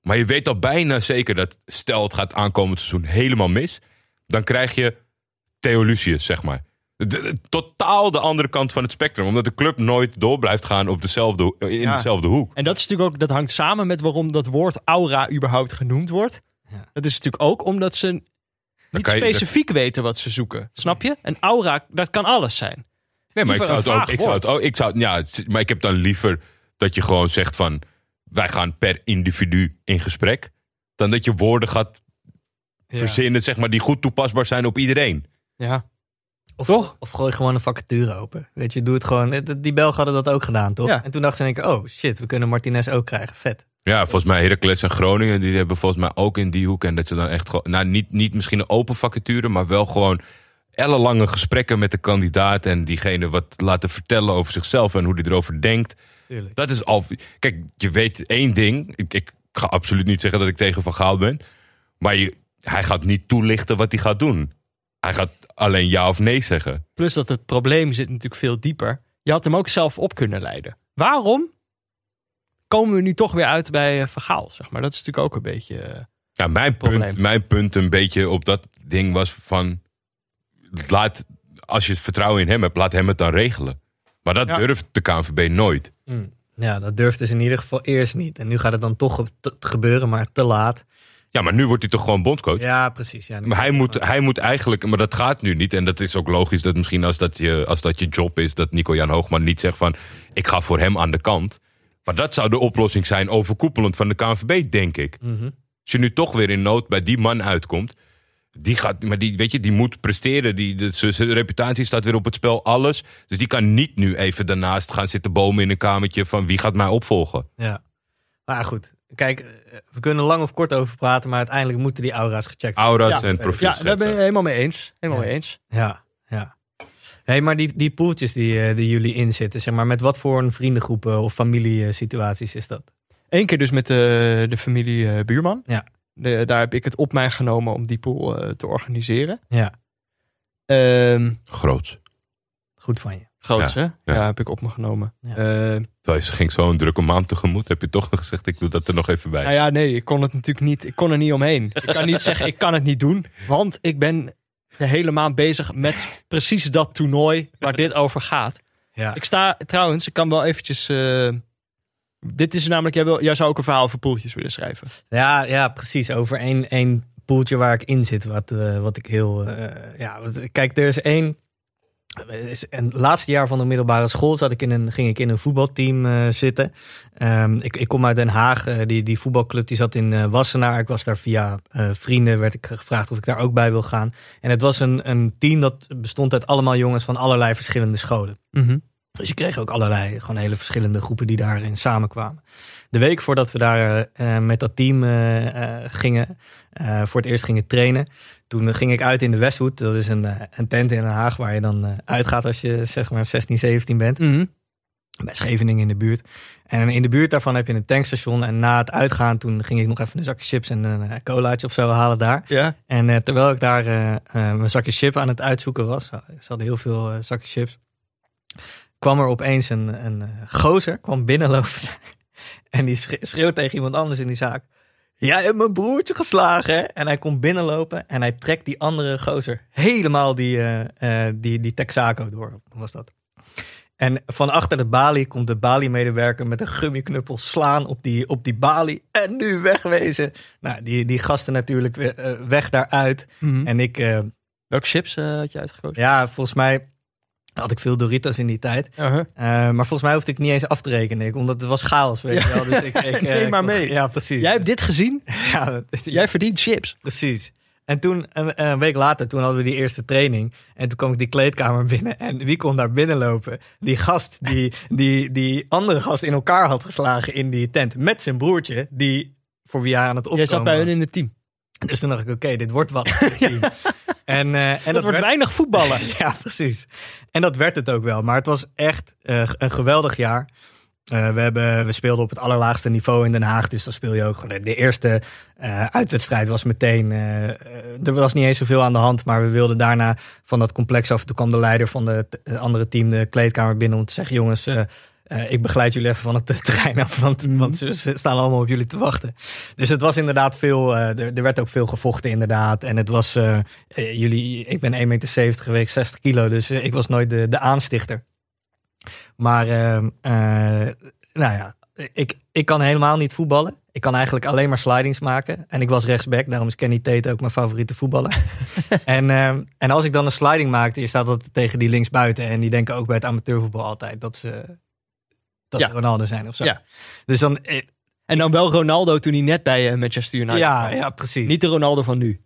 Maar je weet al bijna zeker dat, stel het gaat aankomend seizoen helemaal mis. Dan krijg je Theo Lucius, zeg maar. De- de- totaal de andere kant van het spectrum. Omdat de club nooit door blijft gaan op dezelfde, in Ja. dezelfde hoek. En dat is natuurlijk ook, dat hangt samen met waarom dat woord aura überhaupt genoemd wordt. Ja. Dat is natuurlijk ook omdat ze niet je- specifiek weten wat ze zoeken. Snap je? Een aura, dat kan alles zijn. Nee, maar ik zou het ook. Ik zou het ook. Ik zou, het- ja, maar ik heb dan liever dat je gewoon zegt van. Wij gaan per individu in gesprek. Dan dat je woorden gaat Ja. verzinnen, zeg maar, die goed toepasbaar zijn op iedereen. Ja. Of, Toch? Of gooi gewoon een vacature open. Weet je, doe het gewoon. Die Belgen hadden dat ook gedaan, toch? Ja. En toen dachten ze in één keer, oh shit, we kunnen Martinez ook krijgen. Vet. Ja, volgens mij Heracles en Groningen, die hebben volgens mij ook in die hoek. En dat ze dan echt gewoon, nou niet, niet misschien een open vacature, maar wel gewoon ellenlange gesprekken met de kandidaat. En diegene wat laten vertellen over zichzelf en hoe die erover denkt. Tuurlijk. Dat is al. Kijk, je weet één ding. Ik, ik ga absoluut niet zeggen dat ik tegen Van Gaal ben. Maar je, hij gaat niet toelichten wat hij gaat doen. Hij gaat alleen ja of nee zeggen. Plus dat het probleem zit natuurlijk veel dieper. Je had hem ook zelf op kunnen leiden. Waarom komen we nu toch weer uit bij eh, Vergaal? Zeg maar? Dat is natuurlijk ook een beetje... eh, Ja, mijn, punt, mijn punt een beetje op dat ding was van... Laat, als je vertrouwen in hem hebt, laat hem het dan regelen. Maar dat Ja. durft de KNVB nooit. Mm. Ja, dat durfden ze in ieder geval eerst niet. En nu gaat het dan toch gebeuren, maar te laat. Ja, maar nu wordt hij toch gewoon bondscoach? Ja, precies. Ja, Maar hij moet, hij moet eigenlijk, maar dat gaat nu niet. En dat is ook logisch dat misschien als dat je, als dat je job is, dat Nico-Jan Hoogman niet zegt van ik ga voor hem aan de kant. Maar dat zou de oplossing zijn overkoepelend van de KNVB, denk ik. Mhm. Als je nu toch weer in nood bij die man uitkomt, die gaat, maar die, weet je, die moet presteren. Die, de, zijn reputatie staat weer op het spel, alles. Dus die kan niet nu even daarnaast gaan zitten bomen in een kamertje van wie gaat mij opvolgen. Ja. Maar goed, kijk, eh, we kunnen lang of kort over praten, maar uiteindelijk moeten die aura's gecheckt worden. Aura's Ja, en ja, profiel. ja, daar ben je helemaal mee eens. Helemaal Ja. mee eens. Ja, ja. hey, maar die, die poeltjes die, eh, die jullie inzitten, zeg maar, met wat voor een vriendengroepen of familiesituaties is dat? Eén keer dus met de, de familie eh, Buurman. Ja. De, daar heb ik het op mij genomen om die pool eh, te organiseren. Ja, Ehm Groots. goed van je. Groots, hè? Ja. ja. heb ik op me genomen. Ja. Eh, Terwijl je ging zo'n drukke maand tegemoet, heb je toch nog gezegd ik doe dat er nog even bij. nou ja, nee, ik kon het natuurlijk niet. Ik kon er niet omheen. Ik kan niet *laughs* zeggen, ik kan het niet doen. Want ik ben de hele maand bezig met precies dat toernooi waar dit over gaat. Ja. Ik sta trouwens, ik kan wel eventjes. eh, dit is namelijk, jij, wil, jij zou ook een verhaal over poeltjes willen schrijven. Ja, ja, precies. Over één, één poeltje waar ik in zit. Wat, eh, wat ik heel. eh, ja, kijk, er is één. En het laatste jaar van de middelbare school zat ik in een, ging ik in een voetbalteam eh, zitten. Ehm, ik, ik kom uit Den Haag. eh, die, die voetbalclub die zat in eh, Wassenaar. Ik was daar via vrienden. Werd ik gevraagd of ik daar ook bij wil gaan. En het was een, een team dat bestond uit allemaal jongens van allerlei verschillende scholen. Dus je kreeg ook allerlei, gewoon hele verschillende groepen die daarin samenkwamen. De week voordat we daar met dat team gingen, voor het eerst gingen trainen, toen ging ik uit in de Westwood. Dat is een, eh, een tent in Den Haag waar je dan eh, uitgaat als je zeg maar 16, 17 bent. Mhm. Bij Scheveningen in de buurt. En in de buurt daarvan heb je een tankstation. En na het uitgaan, toen ging ik nog even een zakje chips en een eh, colaatje of zo halen daar. Ja. En eh, terwijl ik daar eh, eh, mijn zakje chips aan het uitzoeken was, ze hadden heel veel eh, zakjes chips, kwam er opeens een, een eh, gozer, kwam binnenlopen *laughs* en die schre- schreeuwt tegen iemand anders in die zaak. Jij hebt mijn broertje geslagen, hè? En hij komt binnenlopen en hij trekt die andere gozer helemaal die, eh, eh, die, die Texaco door. Was dat? En van achter de balie komt de balie-medewerker met een gummiknuppel slaan op die, op die balie. En nu wegwezen. Nou, die, die gasten natuurlijk eh, weg daaruit. Mhm. En ik, Welke chips had je uitgekozen? ja, volgens mij had ik veel Doritos in die tijd. Eh, maar volgens mij hoefde ik niet eens af te rekenen. Ik- Omdat het was chaos, weet Ja. je wel. Dus ik, *laughs* ik, Neem eh, maar mee. Ja, precies. Jij hebt dit gezien? *laughs* ja, dat- Jij verdient chips. Precies. En toen, een, een week later, toen hadden we die eerste training. En toen kwam ik die kleedkamer binnen. En wie kon daar binnenlopen? Die gast die die, die andere gast in elkaar had geslagen in die tent. Met zijn broertje, die voor wie hij aan het opkomen Jij zat bij was. hun in het team. Dus toen dacht ik, oké, dit wordt wat. *laughs* team. En, eh, en dat, wordt werd- weinig voetballen. *laughs* Ja, precies. En dat werd het ook wel. Maar het was echt eh, een geweldig jaar. Eh, we, hebben, we speelden op het allerlaagste niveau in Den Haag. Dus dan speel je ook gewoon. De eerste uitwedstrijd was meteen. er was niet eens zoveel aan de hand. Maar we wilden daarna van dat complex af. Toen kwam de leider van het andere team de kleedkamer binnen om te zeggen: jongens. Eh, ik begeleid jullie even van het *laughs* terrein af, want, Mhm. want ze, ze staan allemaal op jullie te wachten. Dus het was inderdaad veel, eh, er, er werd ook veel gevochten inderdaad. En het was, eh, jullie, ik ben 1,70 meter geweest, 60 kilo, dus ik was nooit de, de aanstichter. Maar, ehm, eh, nou ja, ik, ik kan helemaal niet voetballen. Ik kan eigenlijk alleen maar slidings maken. En ik was rechtsback, daarom is Kenny Tate ook mijn favoriete voetballer. *laughs* en, ehm, en als ik dan een sliding maakte, je staat dat tegen die linksbuiten. En die denken ook bij het amateurvoetbal altijd dat ze, dat Ja. ze Ronaldo zijn of zo. Ja. Dus dan, eh, En dan wel Ronaldo toen hij net bij eh, Manchester United ja, kwam. ja, precies. Niet de Ronaldo van nu.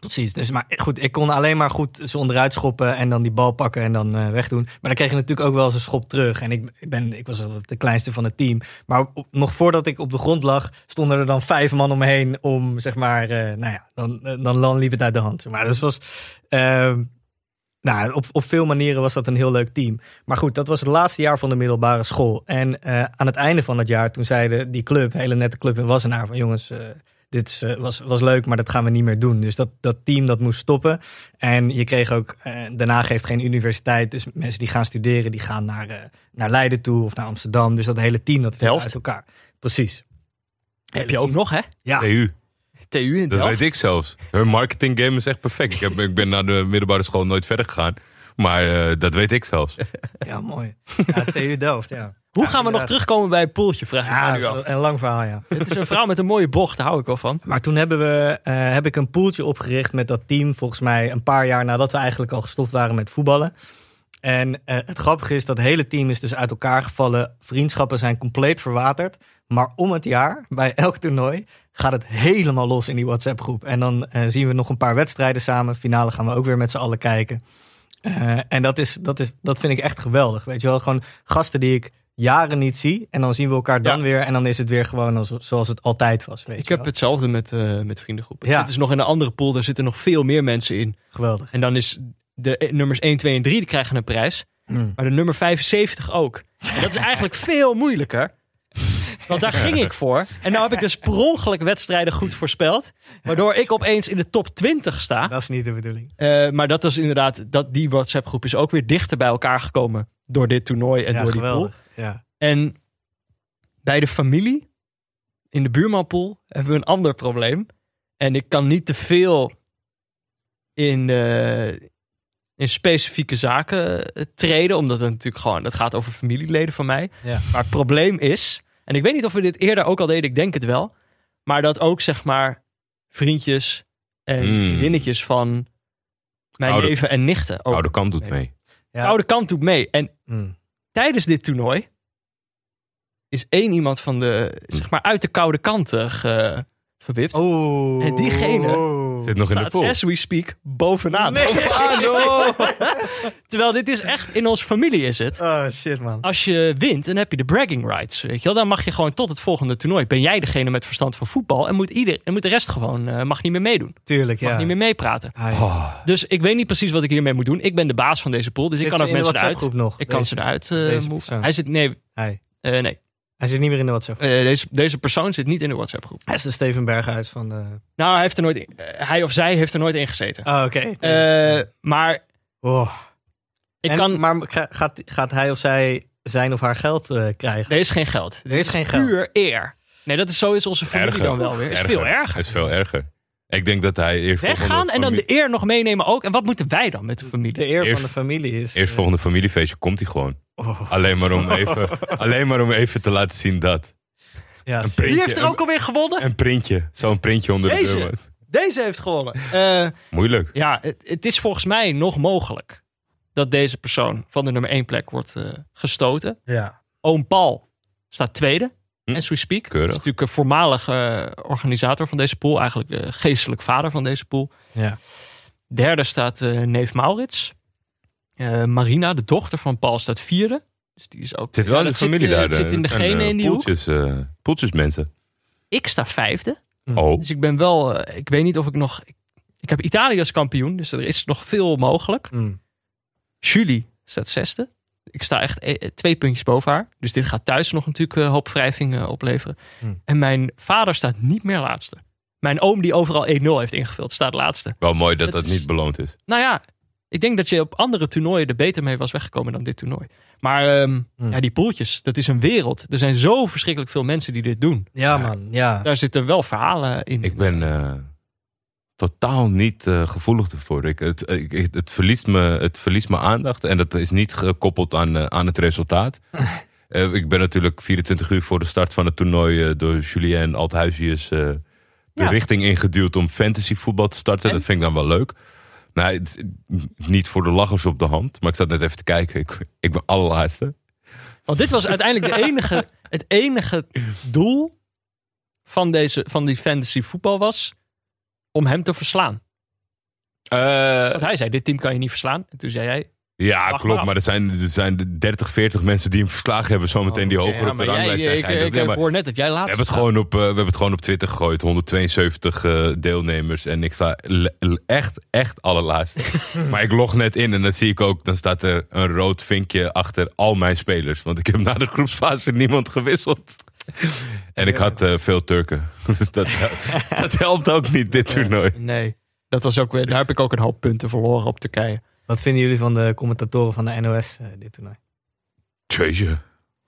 Precies, dus maar goed, ik kon alleen maar goed ze onderuit schoppen en dan die bal pakken en dan eh, wegdoen. Maar dan kreeg je natuurlijk ook wel eens een schop terug. En ik, ik, ben, ik was de kleinste van het team. Maar op- nog voordat ik op de grond lag, stonden er dan vijf man om me heen om, zeg maar, eh, nou ja, dan, dan, dan liep het uit de hand. Maar dus was, ehm, nou, op, op veel manieren was dat een heel leuk team. Maar goed, dat was het laatste jaar van de middelbare school. En eh, aan het einde van het jaar, toen zeiden die club, hele nette club in Wassenaar, van jongens, eh, dit is, eh, was, was leuk, maar dat gaan we niet meer doen. Dus dat, dat team dat moest stoppen. En je kreeg ook, Den Haag heeft geen universiteit, dus mensen die gaan studeren, die gaan naar, eh, naar Leiden toe of naar Amsterdam. Dus dat hele team, dat viel uit elkaar. Precies. Heb je ook nog, hè? Ja, EU. TU in Dat Delft. weet ik zelfs. Hun marketing game is echt perfect. Ik, heb, ik ben naar de middelbare school nooit verder gegaan. Maar eh, dat weet ik zelfs. *laughs* ja mooi. Ja, TU Delft, ja. Hoe Ja, gaan we nog terugkomen bij het poeltje, vraag ik Ja, dat nu af. een lang verhaal, ja. *laughs* Het is een vrouw met een mooie bocht, daar hou ik wel van. Maar toen hebben we, eh, heb ik een poeltje opgericht met dat team. Volgens mij een paar jaar nadat we eigenlijk al gestopt waren met voetballen. En eh, het grappige is dat het hele team is dus uit elkaar gevallen. Vriendschappen zijn compleet verwaterd. Maar om het jaar, bij elk toernooi, gaat het helemaal los in die WhatsApp groep. En dan eh, zien we nog een paar wedstrijden samen. Finale gaan we ook weer met z'n allen kijken. Eh, en dat, is, dat, is, dat vind ik echt geweldig. Weet je wel, gewoon gasten die ik jaren niet zie. En dan zien we elkaar dan Ja. weer. En dan is het weer gewoon als, zoals het altijd was. Weet Ik je heb wel. hetzelfde met, eh met vriendengroepen. Ja. Ik zit dus nog in een andere pool, daar zitten nog veel meer mensen in. Geweldig. En dan is de eh, nummers 1, 2 en 3, die krijgen een prijs. Mm. Maar de nummer 75 ook. En dat is eigenlijk *laughs* veel moeilijker. Want daar ging ik voor. En nou heb ik dus per ongeluk wedstrijden goed voorspeld. Waardoor ik opeens in de top 20 sta. Dat is niet de bedoeling. Eh, maar dat is inderdaad, dat, die WhatsApp groep is ook weer dichter bij elkaar gekomen. Door dit toernooi en ja, door die pool. Ja. En bij de familie, in de buurmanpool, hebben we een ander probleem. En ik kan niet te veel in, eh, in specifieke zaken eh, treden. Omdat het natuurlijk gewoon, dat gaat over familieleden van mij. Ja. Maar het probleem is, en ik weet niet of we dit eerder ook al deden, ik denk het wel. Maar dat ook zeg maar vriendjes en Mm. vriendinnetjes van mijn Oude- neven en nichten. Ook. Oude kant doet mee. Ja. De oude kant doet mee. En Mm. tijdens dit toernooi is één iemand van de, zeg maar, uit de koude kant eh, ge- Oh. En diegene Zit nog in de pool. as we speak bovenaan. Nee. *laughs* Terwijl dit is echt, in onze familie is het. Oh shit man. Als je wint, dan heb je de bragging rights. Weet je wel? Dan mag je gewoon tot het volgende toernooi. Ben jij degene met verstand van voetbal. En moet, ieder, en moet de rest gewoon eh, mag niet meer meedoen. Tuurlijk Mag ja. niet meer meepraten. Oh, Dus ik weet niet precies wat ik hiermee moet doen. Ik ben de baas van deze pool. Dus ik kan ook mensen eruit. Nog? Ik kan ze eruit eh? Hij zit, nee, Hij. eh, nee. Hij zit niet meer in de WhatsApp. Eh, deze, deze persoon zit niet in de WhatsApp groep. Hij is de Steven Berghuis van de... Nou, hij, heeft er nooit in, eh, hij of zij heeft er nooit in gezeten. Oh, oké. Eh, maar Oh. ik En- kan, Maar ga- gaat, gaat hij of zij zijn of haar geld eh, krijgen? er is geen geld. Er is geen geld. Puur eer. Nee, dat is zo is onze familie erger. dan wel weer. is veel erger. is veel erger. Ik denk dat hij eerst Weggaan en dan de eer nog meenemen ook. En wat moeten wij dan met de familie? De eer Eerst- van de familie is... Eerst volgende familiefeestje komt hij gewoon. Oh. Alleen maar om even, *laughs* alleen maar om even te laten zien dat. Ja, Een zeker. printje, Wie heeft er ook alweer gewonnen? Een printje. Zo'n printje onder de Deze. deur. Deze heeft gewonnen. Eh, Moeilijk. ja, het, het is volgens mij nog mogelijk dat deze persoon van de nummer 1 plek wordt eh, gestoten. ja. Oom Paul staat tweede, Hm. as we speak. Keurig. is natuurlijk een voormalig eh, organisator van deze pool. Eigenlijk de geestelijk vader van deze pool. Ja. Derde staat eh, neef Maurits. Eh, Marina, de dochter van Paul, staat vierde. Dus die is ook... Zit wel ja, in de dat zit, familie eh, daar. Het zit in zijn, degene eh, in die hoek. poeltjes, eh, poeltjes mensen. Ik sta vijfde. Oh. Dus ik ben wel... eh, ik weet niet of ik nog... Ik, ik heb Italië als kampioen, dus er is nog veel mogelijk. Mm. Julie staat zesde. Ik sta echt eh, twee puntjes boven haar. Dus dit gaat thuis nog natuurlijk een hoop wrijving eh, opleveren. Hmm. En mijn vader staat niet meer laatste. Mijn oom die overal 1-0 heeft ingevuld, staat laatste. Wel mooi dat dat is- niet beloond is. Nou ja, ik denk dat je op andere toernooien er beter mee was weggekomen dan dit toernooi. Maar ehm, Hmm. ja, die poeltjes, dat is een wereld. Er zijn zo verschrikkelijk veel mensen die dit doen. Ja, man. Ja. Daar zitten wel verhalen in. Ik ben eh, totaal niet eh, gevoelig ervoor. Ik, het, ik, het, verliest me, het verliest me aandacht. En dat is niet gekoppeld aan, eh, aan het resultaat. *laughs* Eh, ik ben natuurlijk 24 uur voor de start van het toernooi door Julien Althuisius eh, de Ja. richting ingeduwd om fantasy voetbal te starten. En? Dat vind ik dan wel leuk. Nou, het- niet voor de lachers op de hand, maar ik zat net even te kijken. Ik, ik ben allerlaatste. Want dit was uiteindelijk de enige, het enige doel van, deze, van die fantasy voetbal was om hem te verslaan. Eh, Want hij zei, dit team kan je niet verslaan. En toen zei jij... ja, Wacht klopt. Maar er zijn, er zijn 30, 40 mensen die hem verslagen hebben. Zometeen die hoger ja, op de ranglijst zijn. ik, ik, hoor net dat jij We laatste hebben, het gewoon op, eh, we hebben het gewoon op Twitter gegooid. 172 eh, deelnemers. En ik sta echt, echt allerlaatste. *laughs* maar ik log net in en dan zie ik ook... dan staat er een rood vinkje achter al mijn spelers. Want ik heb na de groepsfase niemand gewisseld. en ik had eh, veel Turken. *laughs* dus dat, *laughs* dat helpt ook niet, dit toernooi. Nee, dat was ook weer, daar heb ik ook een hoop punten verloren op Turkije. Wat vinden jullie van de commentatoren van de NOS eh, dit toernooi? Jeetje.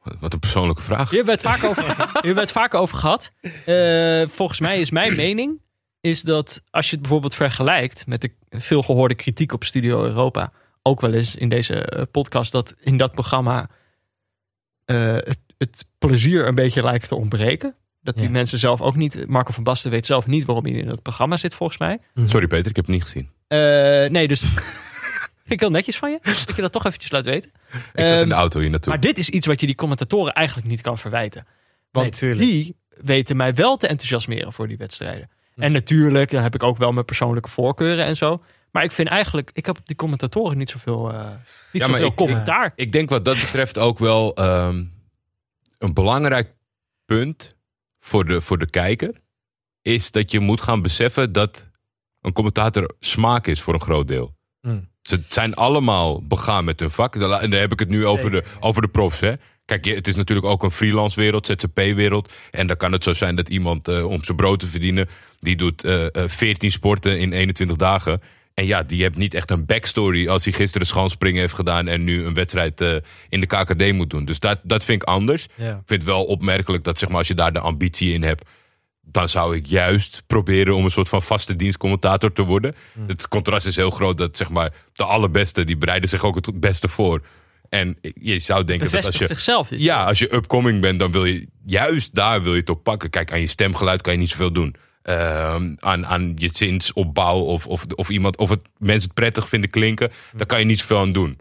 Wat- Wat een persoonlijke vraag. Hier werd vaak over, *laughs* hier werd vaak over gehad. Eh, volgens mij is mijn mening is dat als je het bijvoorbeeld vergelijkt met de veelgehoorde kritiek op Studio Europa, ook wel eens in deze eh, podcast, dat in dat programma eh, het, het plezier een beetje lijkt te ontbreken. Dat die Ja. mensen zelf ook niet, Marco van Basten weet zelf niet waarom hij in dat programma zit, volgens mij. Sorry Peter, ik heb het niet gezien. Eh, nee, dus *laughs* vind ik heel netjes van je. *laughs* Dat je dat toch eventjes laat weten. Ik zat in Ehm, de auto hier naartoe. Maar dit is iets wat je die commentatoren eigenlijk niet kan verwijten. Want Nee, die weten mij wel te enthousiasmeren voor die wedstrijden. En natuurlijk, dan heb ik ook wel mijn persoonlijke voorkeuren en zo. Maar ik vind eigenlijk, ik heb op die commentatoren niet zoveel, eh niet Ja, zoveel ik- commentaar. Ik denk wat dat betreft ook wel ehm, een belangrijk punt voor de, voor de kijker. Is dat je moet gaan beseffen dat een commentator smaak is voor een groot deel. Mm. Ze zijn allemaal begaan met hun vak. En dan heb ik het nu over de, over de profs. Hè? Kijk, je- het is natuurlijk ook een freelance wereld, ZZP-wereld. En dan kan het zo zijn dat iemand eh, om zijn brood te verdienen... die doet eh, eh, 14 sporten in 21 dagen. En ja, die heeft niet echt een backstory... als hij gisteren schansspringen heeft gedaan... en nu een wedstrijd eh, in de KKD moet doen. Dus dat, dat vind ik anders. Ja. Ik vind het wel opmerkelijk dat zeg maar, als je daar de ambitie in hebt... dan zou ik juist proberen om een soort van vaste dienstcommentator te worden. Het contrast is heel groot dat zeg maar de allerbeste, die bereiden zich ook het beste voor. En je zou denken dat als je... zichzelf. dit. Ja, als je upcoming bent, dan wil je juist daar wil je het op pakken. Kijk, aan je stemgeluid kan je niet zoveel doen. Ehm, aan, aan je zinsopbouw of, of, of, iemand, of het, mensen het prettig vinden klinken, daar kan je niet zoveel aan doen.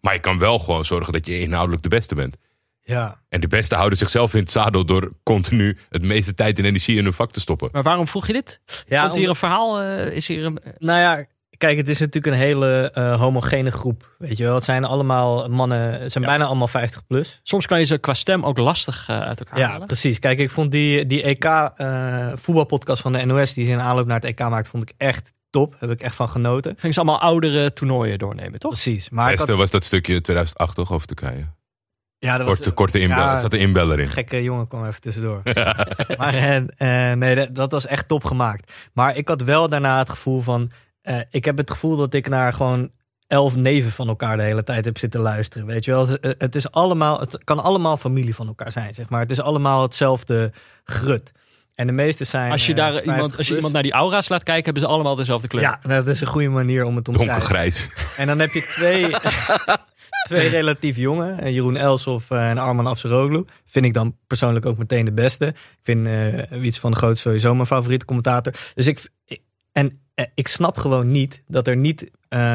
Maar je kan wel gewoon zorgen dat je inhoudelijk de beste bent. Ja. En de beste houden zichzelf in het zadel door continu het meeste tijd en energie in hun vak te stoppen. Maar waarom vroeg je dit? Ja, Komt hier om- een verhaal? eh, is hier een... Nou ja, kijk, het is natuurlijk een hele eh, homogene groep. Weet je wel, het zijn allemaal mannen, het zijn Ja. bijna allemaal 50 plus. Soms kan je ze qua stem ook lastig eh, uit elkaar Ja, halen. precies. Kijk, ik vond die, die EK eh, voetbalpodcast van de NOS, die ze in aanloop naar het EK maakt, vond ik echt top. Heb ik echt van genoten. Gingen ze allemaal oudere toernooien doornemen, toch? Precies. Maar beste had, was dat stukje 2008 toch over Turkije. Ja, dat was Korte, korte inbeller. ja, er zat een inbeller in. Een gekke jongen kwam even tussendoor. *laughs* *laughs* maar eh, eh, nee, dat, dat was echt top gemaakt. Maar ik had wel daarna het gevoel van... eh, ik heb het gevoel dat ik naar gewoon elf neven van elkaar de hele tijd heb zitten luisteren. Weet je wel, het, is allemaal, het kan allemaal familie van elkaar zijn, zeg maar. Het is allemaal hetzelfde grut. En de meeste zijn. Als je, eh, daar 50 iemand, als je iemand naar die aura's laat kijken, hebben ze allemaal dezelfde kleur. Ja, dat is een goede manier om het te omschrijven. Donkergrijs. En dan heb je twee, *laughs* twee *laughs* relatief jonge. eh, Jeroen Elsof eh, en Arman Afseroglu. Vind ik dan persoonlijk ook meteen de beste. Ik vind eh Wiets van de Groot sowieso mijn favoriete commentator. Dus ik, en ik snap gewoon niet dat er niet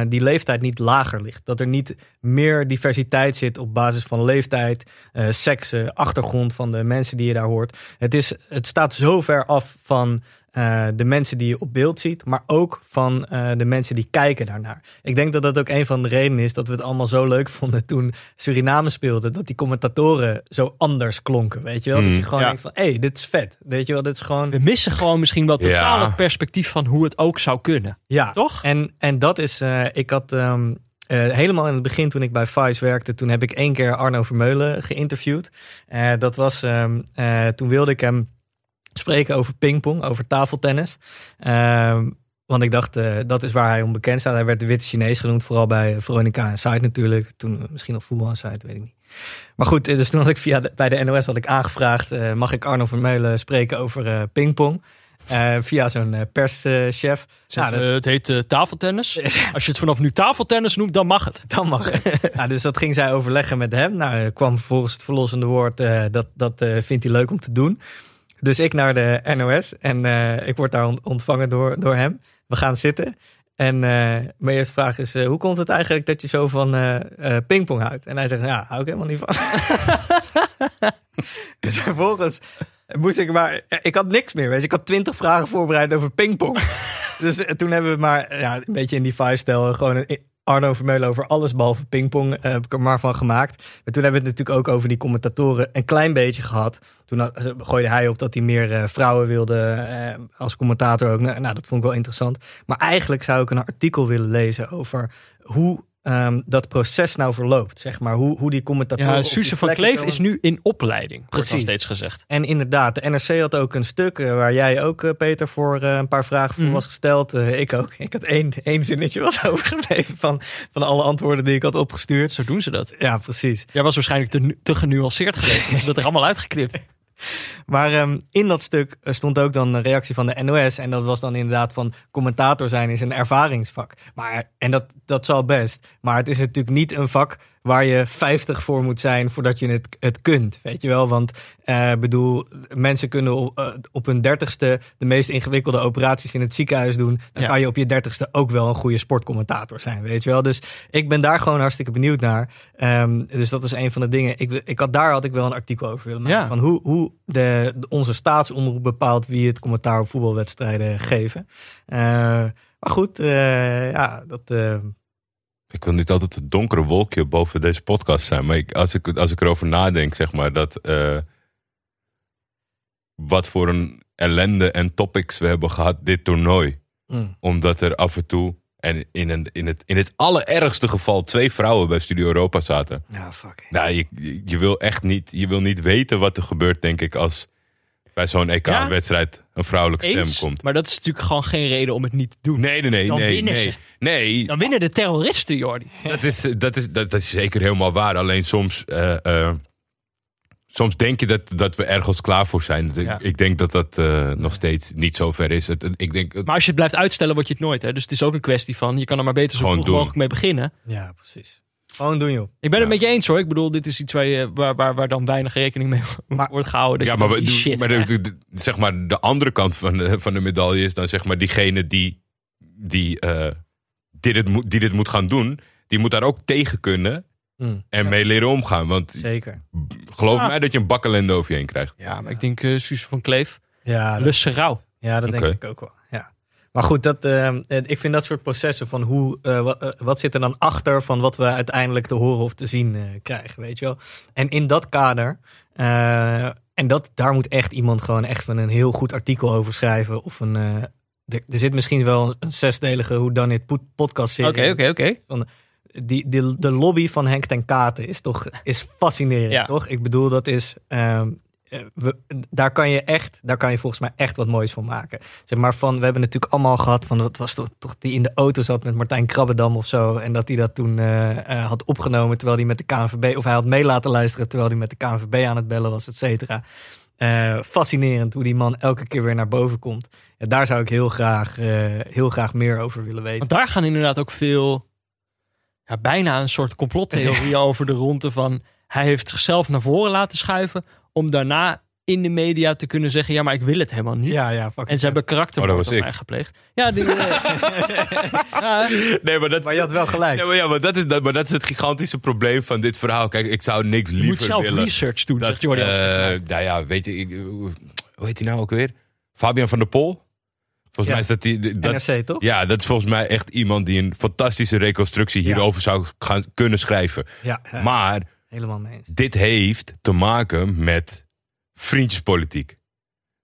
die leeftijd niet lager ligt. Dat er niet meer diversiteit zit op basis van leeftijd, eh seksen, achtergrond van de mensen die je daar hoort. Het, is, het staat zo ver af van eh, de mensen die je op beeld ziet, maar ook van eh, de mensen die kijken daarnaar. Ik denk dat dat ook een van de redenen is dat we het allemaal zo leuk *laughs* vonden toen Suriname speelde. Dat die commentatoren zo anders klonken. Weet je wel? Dat je Mm. gewoon Ja. denkt van, hé, hey, dit is vet. Weet je wel, dit is gewoon... We missen gewoon misschien wel totaal Ja. het perspectief van hoe het ook zou kunnen. Ja, Toch? En, en dat is, eh, ik had ehm, eh, helemaal in het begin toen ik bij Vice werkte, toen heb ik één keer Arno Vermeulen geïnterviewd. Eh, dat was, ehm, eh, toen wilde ik hem spreken over pingpong, over tafeltennis. Ehm, want ik dacht, eh, dat is waar hij onbekend staat. Hij werd de witte Chinees genoemd, vooral bij Veronica en Site natuurlijk. Toen eh, misschien nog voetbal en Site, weet ik niet. Maar goed, eh, dus toen had ik via de- bij de NOS had ik aangevraagd, mag ik Arno Vermeulen spreken over pingpong? Via zo'n perschef. Nou, dat- het heet tafeltennis. *laughs* Als je het vanaf nu tafeltennis noemt, dan mag het. Dan mag het. ja, *laughs* dus dat ging zij overleggen met hem. Nou, kwam vervolgens het verlossende woord. dat dat vindt hij leuk om te doen. Dus ik naar de NOS. En eh, ik word daar ont- ontvangen door, door hem. We gaan zitten. En eh, mijn eerste vraag is: eh, hoe komt het eigenlijk dat je zo van pingpong houdt? En hij zegt: Ja, hou ik helemaal niet van. *laughs* dus vervolgens moest ik maar. Ik had niks meer. Weet je. Ik had twintig vragen voorbereid over pingpong. *laughs* dus toen hebben we maar ja, een beetje in die vibe-stijl gewoon een Arno Vermeulen over alles behalve pingpong eh, heb ik er maar van gemaakt. Maar toen hebben we het natuurlijk ook over die commentatoren een klein beetje gehad. Toen had- gooide hij op dat hij meer eh, vrouwen wilde eh, als commentator ook. Nou, nou, dat vond ik wel interessant. Maar eigenlijk zou ik een artikel willen lezen over hoe ehm, dat proces nou verloopt. Zeg maar, hoe, hoe die commentatoren... Ja, Suze van Kleef komen. is nu in opleiding. Wordt Precies. steeds gezegd. En inderdaad, de NRC had ook een stuk eh, waar jij ook, eh, Peter, voor eh, een paar vragen voor Mhm. was gesteld. Ik ook. *laughs* Ik had één, één zinnetje was *laughs* overgebleven van, van alle antwoorden die ik had opgestuurd. Zo doen ze dat. Ja, precies. Jij was waarschijnlijk te, te genuanceerd geweest. *laughs* Dus dat er allemaal uitgeknipt. Maar ehm, in dat stuk eh, stond ook dan een reactie van de NOS. En dat was dan inderdaad van commentator zijn is een ervaringsvak. Maar, en dat, dat zal best. Maar het is natuurlijk niet een vak waar je 50 voor moet zijn voordat je het, het kunt. Weet je wel? Want eh bedoel, mensen kunnen op, eh, op hun dertigste de meest ingewikkelde operaties in het ziekenhuis doen. Dan Ja. kan je op je dertigste ook wel een goede sportcommentator zijn. Weet je wel? Dus ik ben daar gewoon hartstikke benieuwd naar. Ehm, dus dat is een van de dingen. Ik, ik had, daar had ik wel een artikel over willen maken. Ja. Van hoe, hoe de, onze staatsomroep bepaalt wie het commentaar op voetbalwedstrijden geven. Eh, maar goed, ja, dat. Ik wil niet altijd het donkere wolkje boven deze podcast zijn. Maar ik, als, ik, als ik erover nadenk, zeg maar, dat. eh, wat voor een ellende en topics we hebben gehad dit toernooi. mm, Omdat er af en toe. En in, een, in, het, in het allerergste geval twee vrouwen bij Studio Europa zaten. ja, fuck. Nou, je, je wil echt niet, je wil niet weten wat er gebeurt, denk ik, als bij zo'n EK-wedstrijd een vrouwelijke Eens. stem komt. Maar dat is natuurlijk gewoon geen reden om het niet te doen. Nee, nee, nee, Dan nee, winnen nee. ze. Nee, Dan winnen de terroristen, Jordi. dat is, dat, is, dat, dat is zeker helemaal waar. Alleen soms, eh, eh, soms denk je dat, dat we ergens klaar voor zijn. Ik- Ja. Ik denk dat dat eh, nog steeds niet zo ver is. Het, ik denk, Maar als je het blijft uitstellen, word je het nooit. Hè? Dus het is ook een kwestie van, je kan er maar beter zo vroeg doen. mogelijk mee beginnen. Ja, precies. Gewoon doen, joh. Ik ben Ja. het met je eens hoor. Ik bedoel, dit is iets waar, je, waar, waar, waar dan weinig rekening mee Maar- wordt gehouden. Dat ja, maar, we- shit. maar de, hè. de- de- zeg maar de andere kant van de, van de medaille is dan zeg maar diegene die, die, eh, die, dit, moet, die dit moet gaan doen. Die moet daar ook tegen kunnen Mm, en mee leren omgaan. Want zeker. geloof Ja. mij dat je een bakkelende over je heen krijgt. Ja, maar ik denk eh Suze van Kleef. Ja, dat, Lusse ja, dat denk ik ook wel. Maar goed, dat, eh, ik vind dat soort processen van hoe, eh, wat, eh, wat zit er dan achter van wat we uiteindelijk te horen of te zien krijgen, weet je wel. En in dat kader, en dat, daar moet echt iemand gewoon echt van een heel goed artikel over schrijven. Of een, er, er zit misschien wel een zesdelige Hoe Dan It podcast serie. Oké, oké, oké. die, die, de lobby van Henk ten Katen is toch is fascinerend, Ja. toch? Ik bedoel, dat is. ehm, eh, we, daar kan je echt, daar kan je volgens mij echt wat moois van maken. Zeg maar van, we hebben natuurlijk allemaal gehad van, dat was toch, toch die in de auto zat met Martijn Krabbedam of zo. En dat hij dat toen eh, eh, had opgenomen terwijl hij met de KNVB, of hij had mee laten luisteren terwijl hij met de KNVB aan het bellen was, et cetera. Eh, fascinerend hoe die man elke keer weer naar boven komt. Ja, daar zou ik heel graag, eh, heel graag meer over willen weten. Want daar gaan inderdaad ook veel, ja, bijna een soort complottheorie *laughs* over de ronde van, hij heeft zichzelf naar voren laten schuiven om daarna in de media te kunnen zeggen, ja, maar ik wil het helemaal niet. Ja, ja, fuck En ze hebben karaktermoord Oh, dat was op ik. mij gepleegd. Ja, die, eh, *laughs* ja, Nee, maar dat, Maar je had wel gelijk. ja, maar, ja, maar, dat is, dat, maar dat is het gigantische probleem van dit verhaal. Kijk, ik zou niks je liever moet zelf willen. research doen, dat, zegt Jordi. eh, nou ja, weet je, ik, hoe heet hij nou ook weer? Fabian van der Pol? Volgens Ja. mij is dat die. Dat, NRC, toch? ja, dat is volgens mij echt iemand die een fantastische reconstructie hierover zou gaan kunnen schrijven. Maar helemaal mee eens. dit heeft te maken met vriendjespolitiek.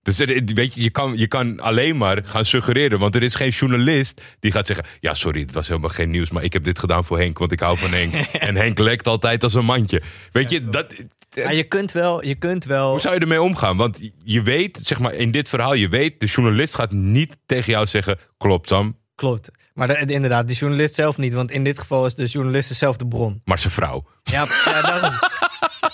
Dus er- weet je, je kan, je kan alleen maar gaan suggereren. Want er is geen journalist die gaat zeggen... Ja, sorry, het was helemaal geen nieuws. Maar ik heb dit gedaan voor Henk, want ik hou van Henk. *laughs* en Henk lekt altijd als een mandje. Weet je, dat, Maar je kunt wel, je kunt wel. hoe zou je ermee omgaan? Want je weet, zeg maar, in dit verhaal... Je weet, de journalist gaat niet tegen jou zeggen... Klopt, Sam. Klopt. Maar de- inderdaad, de journalist zelf niet. Want in dit geval is de journalist zelf de bron. Maar zijn vrouw. Ja, ja daarom.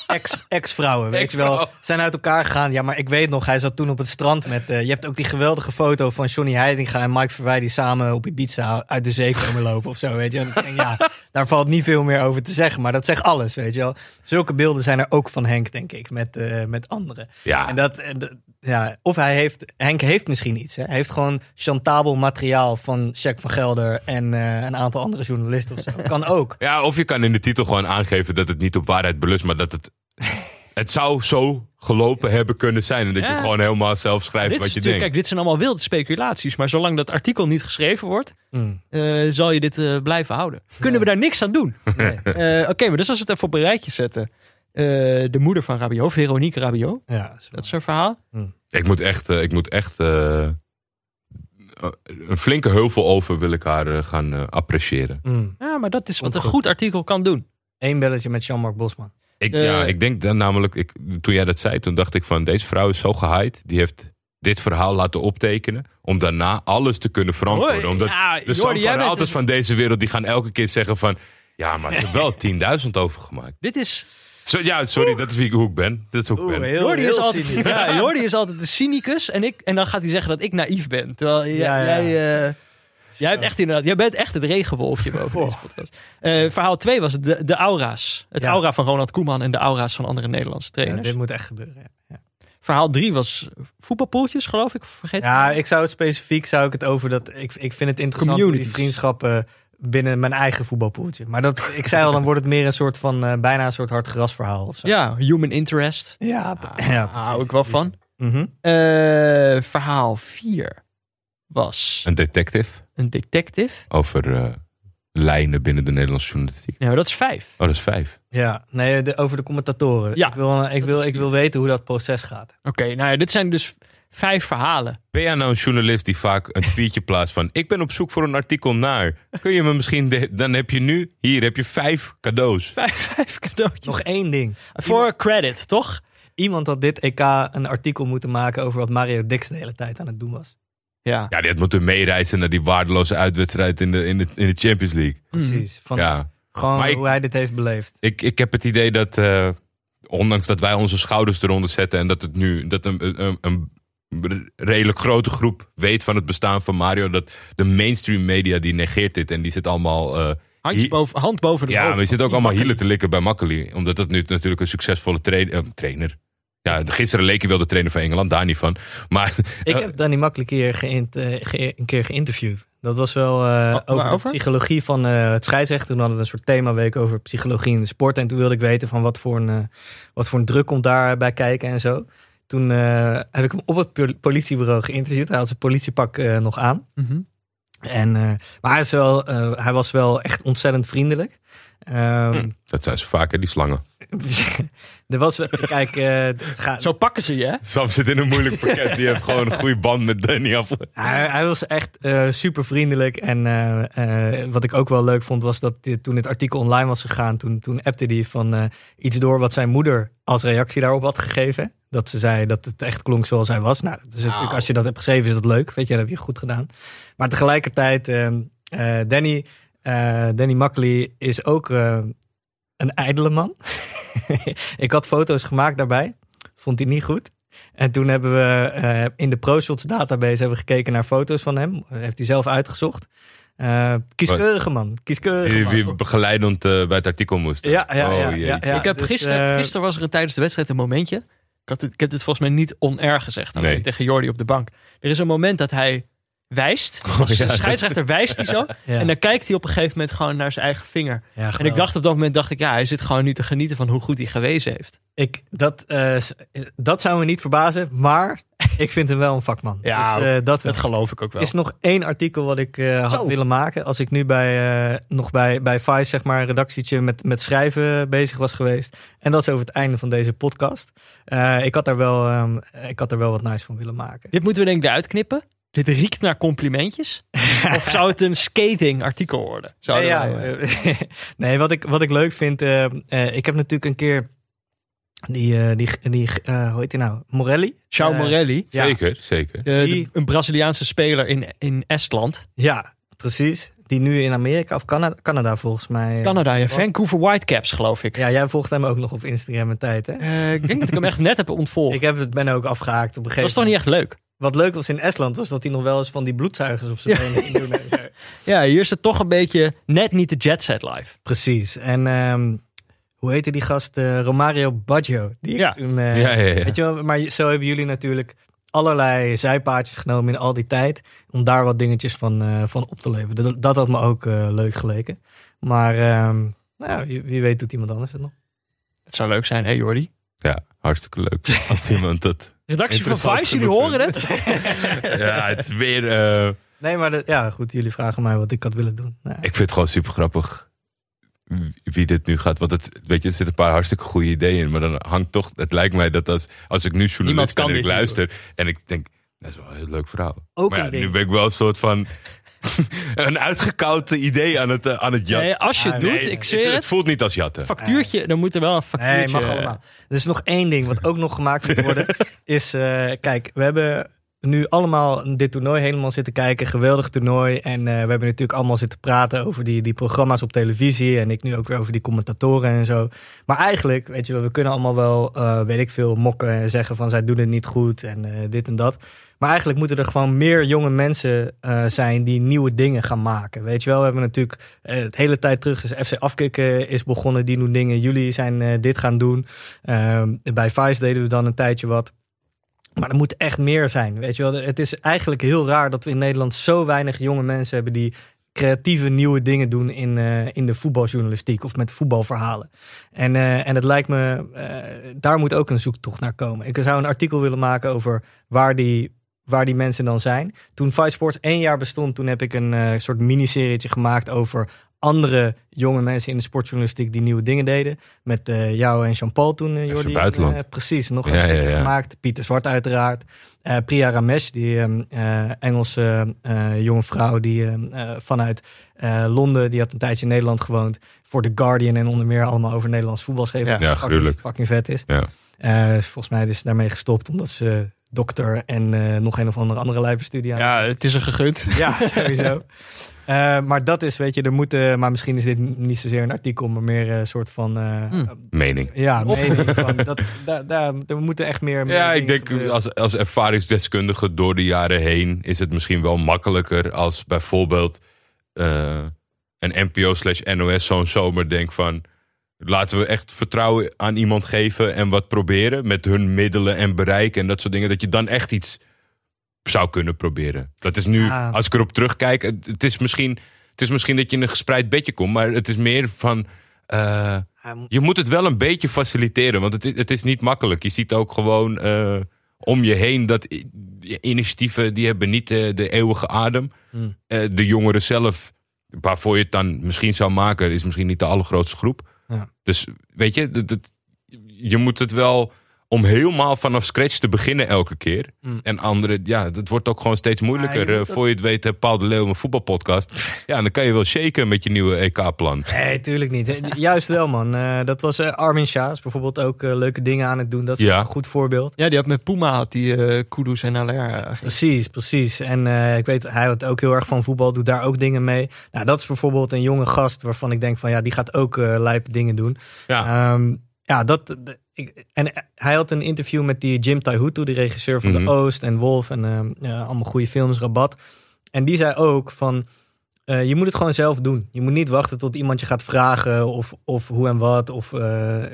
Ex- Ex-vrouwen, weet je wel. Zijn uit elkaar gegaan. Ja, maar ik weet nog, hij zat toen op het strand met... eh, je hebt ook die geweldige foto van Johnny Heidinga en Mike Verwij... die samen op Ibiza uit de zee komen lopen of zo, weet je. En ja, daar valt niet veel meer over te zeggen. Maar dat zegt alles, weet je wel. Zulke beelden zijn er ook van Henk, denk ik, met, eh, met anderen. Ja, En dat, en dat- ja, of hij heeft, Henk heeft misschien iets. Hè? Hij heeft gewoon chantabel materiaal van Jack van Gelder en eh, een aantal andere journalisten of zo. Kan ook. ja, of je kan in de titel gewoon aangeven... dat het niet op waarheid belust, maar dat het... *laughs* Het zou zo gelopen hebben kunnen zijn. En dat je gewoon helemaal zelf schrijft wat je natuurlijk- denkt. kijk, dit zijn allemaal wilde speculaties. Maar zolang dat artikel niet geschreven wordt, Hmm. eh, zal je dit eh, blijven houden. Kunnen we daar niks aan doen? *laughs* Nee. Eh, Oké, maar dus als we het even op een rijtje zetten. Eh, de moeder van Rabiot, Veronique Rabiot. Ja, dat is wel- Dat is haar verhaal. Ik moet echt, ik moet echt eh, een flinke heuvel over wil ik haar gaan eh, appreciëren. Hmm. Ja, maar dat is wat een goed artikel kan doen. Eén belletje met Jean-Marc Bosman. Ik, Eh. ja, ik denk dan namelijk, ik, toen jij dat zei, toen dacht ik van deze vrouw is zo gehyped. Die heeft dit verhaal laten optekenen. Om daarna alles te kunnen verantwoorden. Hoi, Omdat ja, de Sam jij van deze wereld, die gaan elke keer zeggen van... Ja, maar ze hebben wel *laughs* 10.000 overgemaakt. Dit is. Zo, ja, sorry, dat is wie, hoe ik ben. Dat is hoe ik ben. heel, Jordi is, altijd, cynisch. *laughs* ja, Jordi is altijd de cynicus. En, ik, en dan gaat hij zeggen dat ik naïef ben. Terwijl jij, Ja, ja. jij, eh, jij, hebt echt inderdaad, jij bent echt het regenwolfje boven deze podcast. Eh, verhaal 2 was de, de aura's. Het Ja. aura van Ronald Koeman en de aura's van andere Nederlandse Ja, trainers. dit moet echt gebeuren. Ja. Ja. Verhaal 3 was voetbalpoeltjes, geloof ik. Vergeet Ja, ik zou het specifiek zou ik het over dat. Ik, ik vind het interessant hoe die vriendschappen binnen mijn eigen voetbalpoeltje. Maar dat, ik zei al, dan wordt het meer een soort van eh, bijna een soort hardgrasverhaal of zo. Ja, human interest. ja, Ah, ja Daar hou ik wel van. Mhm. Eh, verhaal 4 was Een detective een detective. over eh, lijnen binnen de Nederlandse journalistiek. Ja, maar dat is 5. Oh, dat is vijf. Ja, nee, de- over de commentatoren. Ja, ik, wil, ik, wil, ik wil weten hoe dat proces gaat. Oké, nou ja, dit zijn dus vijf verhalen. Ben jij nou een journalist die vaak een tweetje *laughs* plaatst van... ik ben op zoek voor een artikel naar. Kun je me misschien... de- dan heb je nu... Hier heb je vijf cadeaus. Vijf, vijf cadeautjes. Nog één ding. Voor credit, toch? Iemand had dit EK een artikel moeten maken over wat Mario Dix de hele tijd aan het doen was. Ja. Ja, die had moeten meereizen naar die waardeloze uitwedstrijd in de, in de, in de Champions League. Precies. Van Ja, Gewoon Maar ik- hoe hij dit heeft beleefd. ik, ik heb het idee dat... eh, ondanks dat wij onze schouders eronder zetten en dat het nu dat een, een, een redelijk grote groep weet van het bestaan van Mario, dat de mainstream media die negeert dit en die zit allemaal. eh, Handje Hi- boven, hand boven de ja, hoofd. maar je zit ook allemaal hielen te likken bij Makkeli. Omdat dat nu natuurlijk een succesvolle tra- eh, trainer. Ja, gisteren leek hij wel de trainer van Engeland, daar niet van. Maar Ik heb Danny Makkelijk hier geïnt- eh, ge- een keer geïnterviewd. Dat was wel eh, over de waarover? psychologie van eh, het scheidsrechten. Toen hadden we een soort themaweek over psychologie in de sport. En toen wilde ik weten van wat voor een, eh, wat voor een druk komt daarbij kijken en zo. Toen eh, heb ik hem op het pol- politiebureau geïnterviewd. Hij had zijn politiepak eh, nog aan. Mhm. En, eh, maar hij, is wel, eh, hij was wel echt ontzettend vriendelijk. Ehm, Hm. dat zijn ze vaak, hè, die slangen. *laughs* er was, wel- kijk, eh, het gaat, Zo pakken ze je, hè? Sam zit in een moeilijk pakket. Die heeft gewoon een goede band met Danny af. Hij, hij was echt super vriendelijk. En eh, eh, wat ik ook wel leuk vond, was dat dit- toen het artikel online was gegaan, toen, toen appte hij van eh, iets door wat zijn moeder als reactie daarop had gegeven. Dat ze zei dat het echt klonk zoals hij was. Nou, dat is natuurlijk, als je dat hebt geschreven, is dat leuk. Weet je, dat heb je goed gedaan. Maar tegelijkertijd, ehm, eh, Danny, eh Danny Makkely is ook eh, een ijdele man. *laughs* ik had foto's gemaakt daarbij. Vond hij niet goed. En toen hebben we eh, in de ProShots database hebben we gekeken naar foto's van hem. Heeft hij zelf uitgezocht. Eh kieskeurige man. Kieskeurige man. die begeleidend eh, bij het artikel moest. Ja, ja, oh, ja, ja. ik heb dus, gisteren, gisteren was er een, tijdens de wedstrijd een momentje. Ik, had het, ik heb dit volgens mij niet onair gezegd. Nee. tegen Jordi op de bank. Er is een moment dat hij wijst. Als Oh, de scheidsrechter wijst hij zo. *laughs* Ja. En dan kijkt hij op een gegeven moment gewoon naar zijn eigen vinger. Ja, En ik dacht op dat moment, dacht ik, ja, hij zit gewoon nu te genieten van hoe goed hij gewezen heeft. Ik, dat, eh, dat zou me niet verbazen, maar ik vind hem wel een vakman. Ja, dus, eh, dat geloof ik ook wel. is nog één artikel wat ik eh, had Zo. willen maken. Als ik nu bij, eh, nog bij, bij Vice, zeg maar, een redactietje met, met schrijven bezig was geweest. En dat is over het einde van deze podcast. Eh, ik, had daar wel, ehm, ik had er wel wat nice van willen maken. Dit moeten we denk ik eruit knippen. Dit riekt naar complimentjes. *laughs* of zou het een scathing artikel worden? Nee, Zouden ja, eh, eh, *laughs* nee wat, ik, wat ik leuk vind. eh, eh, ik heb natuurlijk een keer die, eh, die, die eh, hoe heet die nou? Morelli? Ciao Morelli, ja. Zeker, zeker. de- de- die- een Braziliaanse speler in, in Estland. Ja, precies. Die nu in Amerika of Canada, Canada volgens mij. Canada, ja. wat? Vancouver Whitecaps, geloof ik. Ja, jij volgt hem ook nog op Instagram een tijd, hè? Eh, ik denk dat ik hem echt net heb ontvolgd. *laughs* Ik heb het, ben ook afgehaakt op een dat gegeven is toch niet echt leuk? Wat leuk was in Estland was dat hij nog wel eens van die bloedzuigers op zijn Ja. benen ging doen. en zo. *laughs* Ja, hier is het toch een beetje net niet de jet set live. Precies. En ehm, hoe heette die gast? Eh, Romario Baggio. Die ik Ja. toen, eh, Ja, ja, ja. Weet je wel, maar zo hebben jullie natuurlijk allerlei zijpaadjes genomen in al die tijd. Om daar wat dingetjes van, eh, van op te leveren. Dat, dat had me ook eh, leuk geleken. Maar ehm, nou, wie weet doet iemand anders het nog. Het zou leuk zijn, hè Jordi? Ja, hartstikke leuk. *laughs* Als iemand dat... Redactie van Vice, jullie horen het? *laughs* Ja, het is weer... eh, Nee, maar ja, goed. Jullie vragen mij wat ik had willen doen. Nou, Ik vind het gewoon super grappig wie dit nu gaat. Want het, weet je, er zitten een paar hartstikke goede ideeën in. Maar dan hangt toch... Het lijkt mij dat als, als ik nu journalist ben kan en ik luister... En ik denk, dat is wel een heel leuk verhaal. Ook maar ja, een ding. nu ben ik wel een soort van... *laughs* een uitgekoud idee aan het, eh, aan het jatten. Nee, als je het Ah, doet, Nee, ik zweer het, het. het voelt niet als jatten. Factuurtje, dan moet er wel een factuurtje... Nee, mag allemaal. Er is nog één ding wat ook nog gemaakt moet worden. *laughs* is, eh, kijk, we hebben nu allemaal dit toernooi helemaal zitten kijken. Geweldig toernooi. En eh, we hebben natuurlijk allemaal zitten praten over die, die programma's op televisie. En ik nu ook weer over die commentatoren en zo. Maar eigenlijk, weet je wel, we kunnen allemaal wel, eh, weet ik veel, mokken en zeggen van zij doen het niet goed en eh, dit en dat. Maar eigenlijk moeten er gewoon meer jonge mensen zijn die nieuwe dingen gaan maken. Weet je wel, we hebben natuurlijk het hele tijd terug is FC Afkikken is begonnen. Die doen dingen. Jullie zijn dit gaan doen. Ehm, bij Vice deden we dan een tijdje wat. Maar er moet echt meer zijn. Weet je wel, het is eigenlijk heel raar dat we in Nederland zo weinig jonge mensen hebben die creatieve nieuwe dingen doen in, eh, in de voetbaljournalistiek of met voetbalverhalen. En, eh, en het lijkt me, eh, daar moet ook een zoektocht naar komen. Ik zou een artikel willen maken over waar die, waar die mensen dan zijn. Toen Vice Sports één jaar bestond, toen heb ik een soort miniserietje gemaakt over andere jonge mensen in de sportjournalistiek die nieuwe dingen deden. Met eh, jou en Jean-Paul toen, eh, Jordi. buitenland. Eh, precies, nog Ja, een ja, ja. gemaakt. Pieter Zwart uiteraard. Eh, Priya Ramesh, die ehm, eh, Engelse eh, jonge vrouw die ehm, eh, vanuit eh, Londen, die had een tijdje in Nederland gewoond. Voor The Guardian en onder meer allemaal over Nederlands voetbal schreef. Ja. Ja, fucking- gruwelijk. Fucking vet is. Ja. Eh, volgens mij is ze daarmee gestopt omdat ze dokter en eh, nog een of andere andere lijpenstudie aan. Ja, het is er gegund. *laughs* Ja, sowieso. *laughs* Eh, maar dat is, weet je, er moeten, maar misschien is dit niet zozeer een artikel, maar meer een soort van, eh, Hm. Mening. ja, mening *laughs* van, dat, daar daar er moeten echt meer. meer Ja, ik denk gebeuren. als, als ervaringsdeskundige door de jaren heen is het misschien wel makkelijker als bijvoorbeeld eh, een NPO slash NOS zo'n zomer denkt van laten we echt vertrouwen aan iemand geven en wat proberen met hun middelen en bereik en dat soort dingen, dat je dan echt iets zou kunnen proberen. Dat is nu, Ja. als ik erop terugkijk, het, het is misschien, het is misschien dat je in een gespreid bedje komt, maar het is meer van. eh, je moet het wel een beetje faciliteren, want het is, het is niet makkelijk. Je ziet ook gewoon eh, om je heen dat initiatieven die hebben niet eh, de eeuwige adem. Eh, de jongeren zelf, waarvoor je het dan misschien zou maken, is misschien niet de allergrootste groep. Dus weet je, dat- je moet het wel om helemaal vanaf scratch te beginnen elke keer. Hmm. En andere, ja, dat wordt ook gewoon steeds moeilijker. Ja, je moet Eh, voor je het weet, heb Paul de Leeuw een voetbalpodcast. *laughs* ja, dan kan je wel shaken met je nieuwe EK-plan. Nee, tuurlijk niet. Eh, Juist wel, man. Eh, dat was eh, Armin Sjaas bijvoorbeeld ook eh, leuke dingen aan het doen. Dat is Ja. een goed voorbeeld. Ja, die had met Puma had die eh Kudus en. Precies, precies. En eh, ik weet, hij houdt ook heel erg van voetbal, doet daar ook dingen mee. Nou, dat is bijvoorbeeld een jonge gast waarvan ik denk van ja, die gaat ook eh lijpe dingen doen. Ja, Ehm, ja, dat. De- ik, en hij had een interview met die Jim Taihutu, die regisseur van Mhm. De Oost en Wolf en ehm, allemaal goede films, Rabat. En die zei ook van. eh, je moet het gewoon zelf doen. Je moet niet wachten tot iemand je gaat vragen of, of hoe en wat. Of, eh,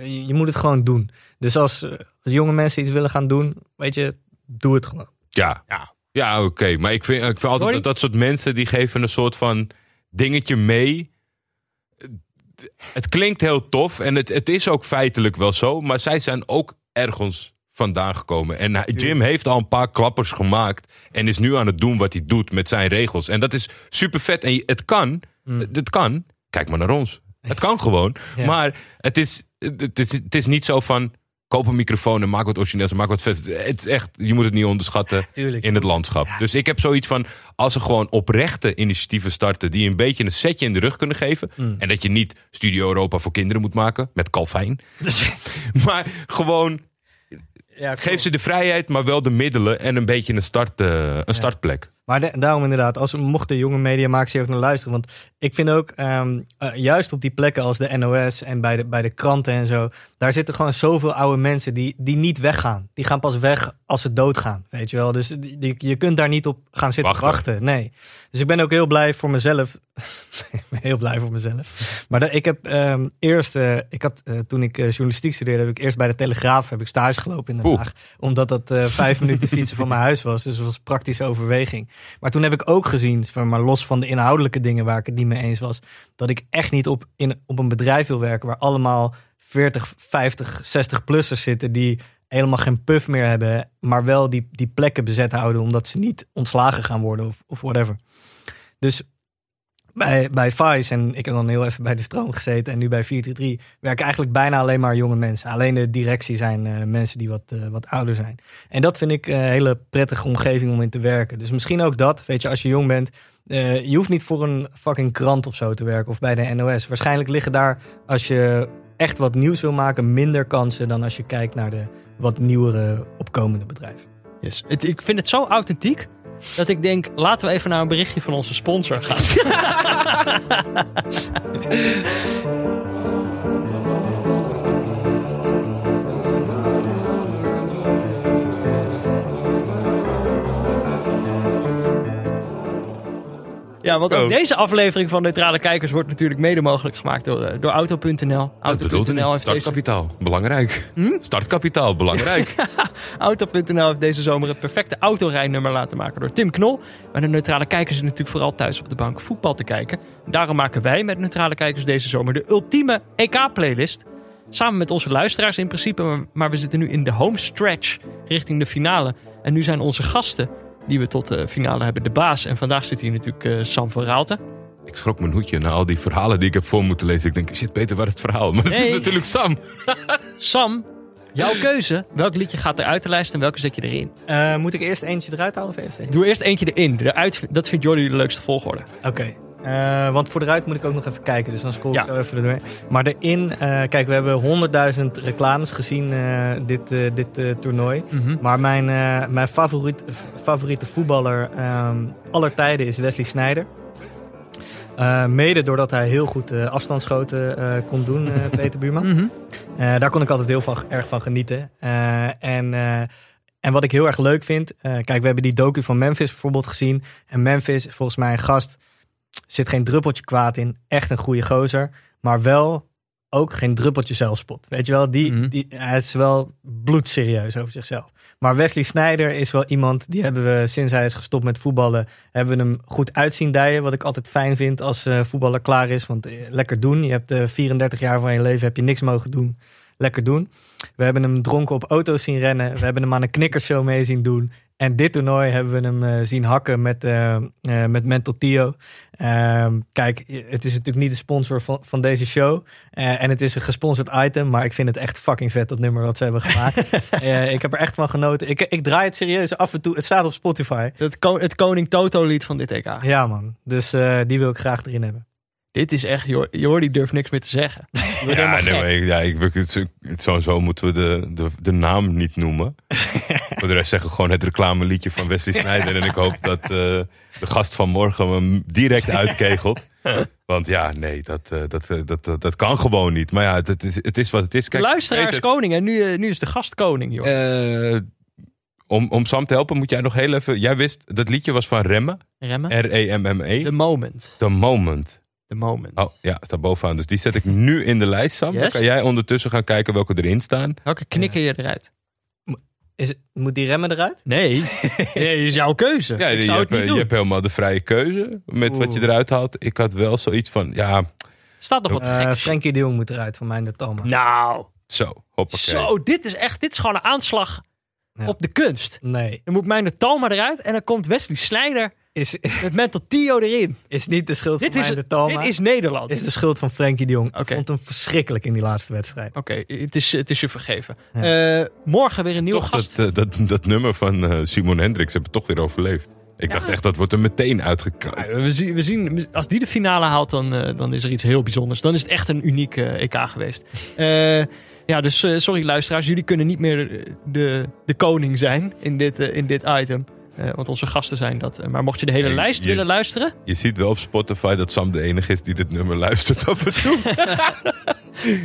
je, je moet het gewoon doen. Dus als, als jonge mensen iets willen gaan doen, weet je, doe het gewoon. ja. Ja. Ja, oké. Maar ik vind, ik vind altijd dat dat soort mensen die geven een soort van dingetje mee. Het klinkt heel tof en het, het is ook feitelijk wel zo. Maar zij zijn ook ergens vandaan gekomen. En Jim heeft al een paar klappers gemaakt. En is nu aan het doen wat hij doet met zijn regels. En dat is super vet. En het kan. Het kan. Kijk maar naar ons. Het kan gewoon. *laughs* Ja. Maar het is, het, is, het is niet zo van... Koop een microfoon en maak wat origineels en maak wat vet. Het is echt, je moet het niet onderschatten Tuurlijk. in het landschap. Dus ik heb zoiets van, als er gewoon oprechte initiatieven starten... die een beetje een setje in de rug kunnen geven... Mm. en dat je niet Studio Europa voor kinderen moet maken... met Calvijn, *laughs* maar gewoon ja, geef ze de vrijheid... maar wel de middelen en een beetje een, start, eh, een startplek. Maar de- daarom inderdaad, als mochten jonge mediamakers hier ook naar luisteren. Want ik vind ook, ehm, eh, juist op die plekken als de NOS en bij de, bij de kranten en zo. Daar zitten gewoon zoveel oude mensen die, die niet weggaan. Die gaan pas weg als ze doodgaan, weet je wel. Dus die- die- je kunt daar niet op gaan zitten Wachten. wachten. Nee. Dus ik ben ook heel blij voor mezelf. ik *laughs* ben heel blij voor mezelf. Maar ik heb ehm, eerst, eh, ik had, eh, toen ik journalistiek studeerde, heb ik eerst bij de Telegraaf heb ik stage gelopen in Den. Haag. Omdat dat vijf minuten fietsen van mijn huis was. Dus dat was praktische overweging. Maar toen heb ik ook gezien, maar los van de inhoudelijke dingen waar ik het niet mee eens was, dat ik echt niet op, in, op een bedrijf wil werken waar allemaal 40, 50, 60-plussers zitten die helemaal geen puff meer hebben, maar wel die, die plekken bezet houden omdat ze niet ontslagen gaan worden of, of whatever. Dus bij, bij Vice, en ik heb dan heel even bij de stroom gezeten en nu bij 433, werken eigenlijk bijna alleen maar jonge mensen. Alleen de directie zijn eh, mensen die wat, eh, wat ouder zijn. En dat vind ik een hele prettige omgeving om in te werken. Dus misschien ook dat, weet je, als je jong bent, eh, je hoeft niet voor een fucking krant of zo te werken of bij de NOS. Waarschijnlijk liggen daar, als je echt wat nieuws wil maken, minder kansen dan als je kijkt naar de wat nieuwere opkomende bedrijven. Yes. Ik vind het zo authentiek dat ik denk, laten we even naar een berichtje van onze sponsor gaan. *laughs* Ja, want ook deze aflevering van Neutrale Kijkers wordt natuurlijk mede mogelijk gemaakt door, eh, door Auto.nl. Auto.nl heeft, deze, Startkapitaal, belangrijk. Startkapitaal, belangrijk. *laughs* Auto.nl heeft deze zomer het perfecte autorijnummer laten maken door Tim Knol. Maar de Neutrale Kijkers is natuurlijk vooral thuis op de bank voetbal te kijken. En daarom maken wij met Neutrale Kijkers deze zomer de ultieme EK-playlist. Samen met onze luisteraars in principe, maar- maar we zitten nu in de home stretch richting de finale. En nu zijn onze gasten, die we tot de finale hebben, de baas. En vandaag zit hier natuurlijk eh, Sam van Raalte. ik schrok mijn hoedje na al die verhalen die ik heb voor moeten lezen. Ik denk, shit Peter, waar is het verhaal? Maar dat Nee. is natuurlijk Sam. *laughs* Sam, jouw keuze. Welk liedje gaat eruit de lijst en welke zet je erin? Eh, moet ik eerst eentje eruit halen of eerst eentje? Doe eerst eentje erin. Eruit, dat vindt Jordi de leukste volgorde. Oké. Eh, want voor de ruit moet ik ook nog even kijken. Dus dan scroll ik Ja. zo even er doorheen. Maar erin, eh, kijk, we hebben 100.000 reclames gezien eh, dit, dit toernooi. Mhm. Maar mijn, mijn favoriet, favoriete voetballer ehm, aller tijden is Wesley Sneijder. Mede doordat hij heel goed eh, afstandsschoten kon doen, *laughs* Peter Buurman. Mhm. Daar kon ik altijd heel van, erg van genieten. En, en wat ik heel erg leuk vind. kijk, we hebben die docu van Memphis bijvoorbeeld gezien. En Memphis is volgens mij een gast. Zit geen druppeltje kwaad in. Echt een goede gozer. Maar wel ook geen druppeltje zelfspot. Weet je wel, die, Mhm. die, hij is wel bloedserieus over zichzelf. Maar Wesley Sneijder is wel iemand, die hebben we sinds hij is gestopt met voetballen, hebben we hem goed uitzien dijen. Wat ik altijd fijn vind als eh, voetballer klaar is. Want eh, lekker doen. Je hebt eh, 34 jaar van je leven, heb je niks mogen doen. Lekker doen. We hebben hem dronken op auto's zien rennen. We hebben hem aan een knikkershow mee zien doen. En dit toernooi hebben we hem eh, zien hakken met, eh, met Mental Tio. Ehm, kijk, het is natuurlijk niet de sponsor van, van deze show. En het is een gesponsord item. Maar ik vind het echt fucking vet, dat nummer wat ze hebben gemaakt. *laughs* Ik heb er echt van genoten. Ik, ik draai het serieus af en toe. Het staat op Spotify. Het, ko- het Koning Toto lied van dit EK. Ja, man. Dus die wil ik graag erin hebben. Dit is echt, Jordi durft niks meer te zeggen. *laughs* Ja, nee, ik, ja, ik, het, sowieso moeten we de, de, de naam niet noemen. *laughs* Voor de rest zeggen we gewoon het reclameliedje van Wesley *laughs* Sneijder. En ik hoop dat eh, de gast van morgen hem direct uitkegelt. Want ja, nee, dat, eh, dat, eh, dat, dat, dat kan gewoon niet. Maar ja, het, is, het is wat het is. Kijk, Luisteraar is Peter, koning en nu, nu is de gast koning, joh. om, om Sam te helpen moet jij nog heel even... Jij wist, dat liedje was van Remmen. Remmen. E R-E-M-M-E. The moment. The Moment. The moment. Oh ja, staat bovenaan. Dus die zet ik nu in de lijst, Sam. Dan kan jij ondertussen gaan kijken welke erin staan. Welke knikker je eruit? Is, moet die remmen eruit? Nee, *laughs* nee is jouw keuze. Ja, ik je, zou hebt, je helemaal de vrije keuze met wat je eruit haalt. Ik had wel zoiets van, ja, Staat nog wat Eh geks. Frenkie de Jong moet eruit van mij de Talma. Nou, zo, hoppakee. zo, dit is echt, dit is gewoon een aanslag Ja. op de kunst. Nee. Dan moet mijn Talma eruit en dan komt Wesley Slijder Is, *laughs* met Mental Tio erin. is niet de schuld Dit van is, de Talma. dit is Nederland. is de schuld van Frenkie de Jong. Ik vond hem verschrikkelijk in die laatste wedstrijd. Oké, het, is, het is je vergeven. Eh, morgen weer een nieuwe Toch gast. dat, eh, dat, dat nummer van eh, Simon Hendricks hebben we toch weer overleefd. Ik dacht echt, dat wordt er meteen uitgekookt. Ja, we, zien, we zien, als die de finale haalt, dan, dan is er iets heel bijzonders. Dan is het echt een uniek EK geweest. Eh, ja, dus eh, sorry luisteraars, jullie kunnen niet meer de, de, koning zijn in dit, in dit item. Eh, want onze gasten zijn dat. Eh, maar mocht je de hele lijst je- willen luisteren, Je ziet wel op Spotify dat Sam de enige is die dit nummer luistert af en toe. *laughs*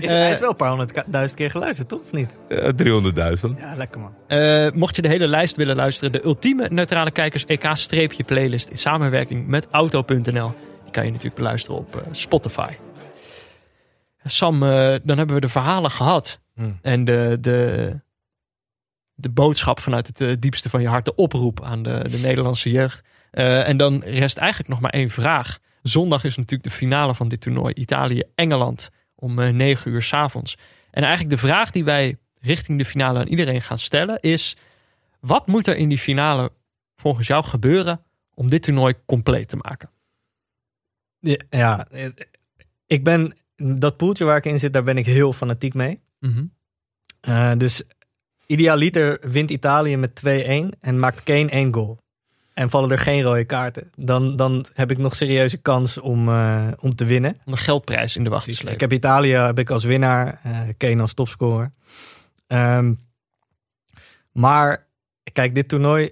Is, Eh, hij is wel een paar honderdduizend keer geluisterd, toch? Of niet? Ja, 300.000. Ja, lekker man. eh, mocht je de hele lijst willen luisteren, de ultieme neutrale kijkers EK-streepje playlist in samenwerking met Auto.nl. Die kan je natuurlijk beluisteren op eh, Spotify. Sam, eh, dan hebben we de verhalen gehad. Hmm. En de, de, de boodschap vanuit het eh, diepste van je hart, de oproep aan de, de Nederlandse jeugd. Eh, en dan rest eigenlijk nog maar één vraag. Zondag is natuurlijk de finale van dit toernooi. Italië-Engeland om eh, 9 uur 's avonds. En eigenlijk de vraag die wij richting de finale aan iedereen gaan stellen is... Wat moet er in die finale volgens jou gebeuren om dit toernooi compleet te maken? Ja, Ja, ik ben... Dat poeltje waar ik in zit, daar ben ik heel fanatiek mee. Mhm. Dus idealiter wint Italië met 2-1 en maakt Kane één goal. En vallen er geen rode kaarten. Dan, dan heb ik nog serieuze kans om, eh, om te winnen. Om de geldprijs in de wacht te slepen. Ik heb Italië heb ik als winnaar, eh Kane als topscorer. Ehm, maar kijk, dit toernooi,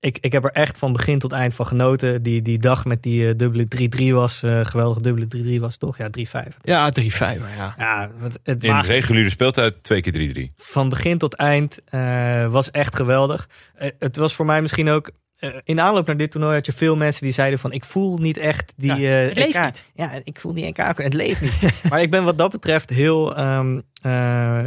ik, ik heb er echt van begin tot eind van genoten. Die, die dag met die eh, dubbele 3-3 was, eh geweldig dubbele 3-3 was toch? Ja, 3-5. Ja, 3-5. Ja. Ja, het, het In maar reguliere speeltijd twee keer 3-3. van begin tot eind eh, was echt geweldig. Het was voor mij misschien ook. eh, in aanloop naar dit toernooi had je veel mensen die zeiden van ik voel niet echt die Ja, eh, het leeft niet. Ja, ik voel die EK. Het leeft niet. *laughs* maar ik ben wat dat betreft heel ehm, eh,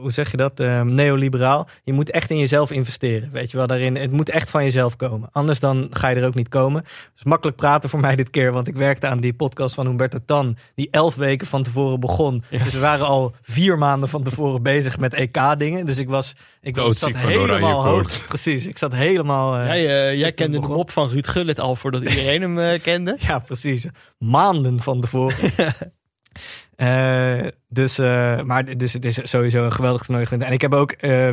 hoe zeg je dat? Ehm, neoliberaal. Je moet echt in jezelf investeren. Weet je wel, daarin. Het moet echt van jezelf komen. Anders dan ga je er ook niet komen. Het is makkelijk praten voor mij dit keer, want ik werkte aan die podcast van Humberto Tan, die elf weken van tevoren begon. Ja. Dus we waren al vier maanden van tevoren bezig met EK-dingen. Dus ik was, ik was, zat helemaal hoog. Precies, ik zat helemaal. eh, Jij, eh, jij kende de mop van Ruud Gullit al voordat iedereen hem kende. *laughs* Ja, precies. Maanden van tevoren. *laughs* Eh, dus, eh, maar dus het is sowieso een geweldig toernooi geweest. En ik heb ook, eh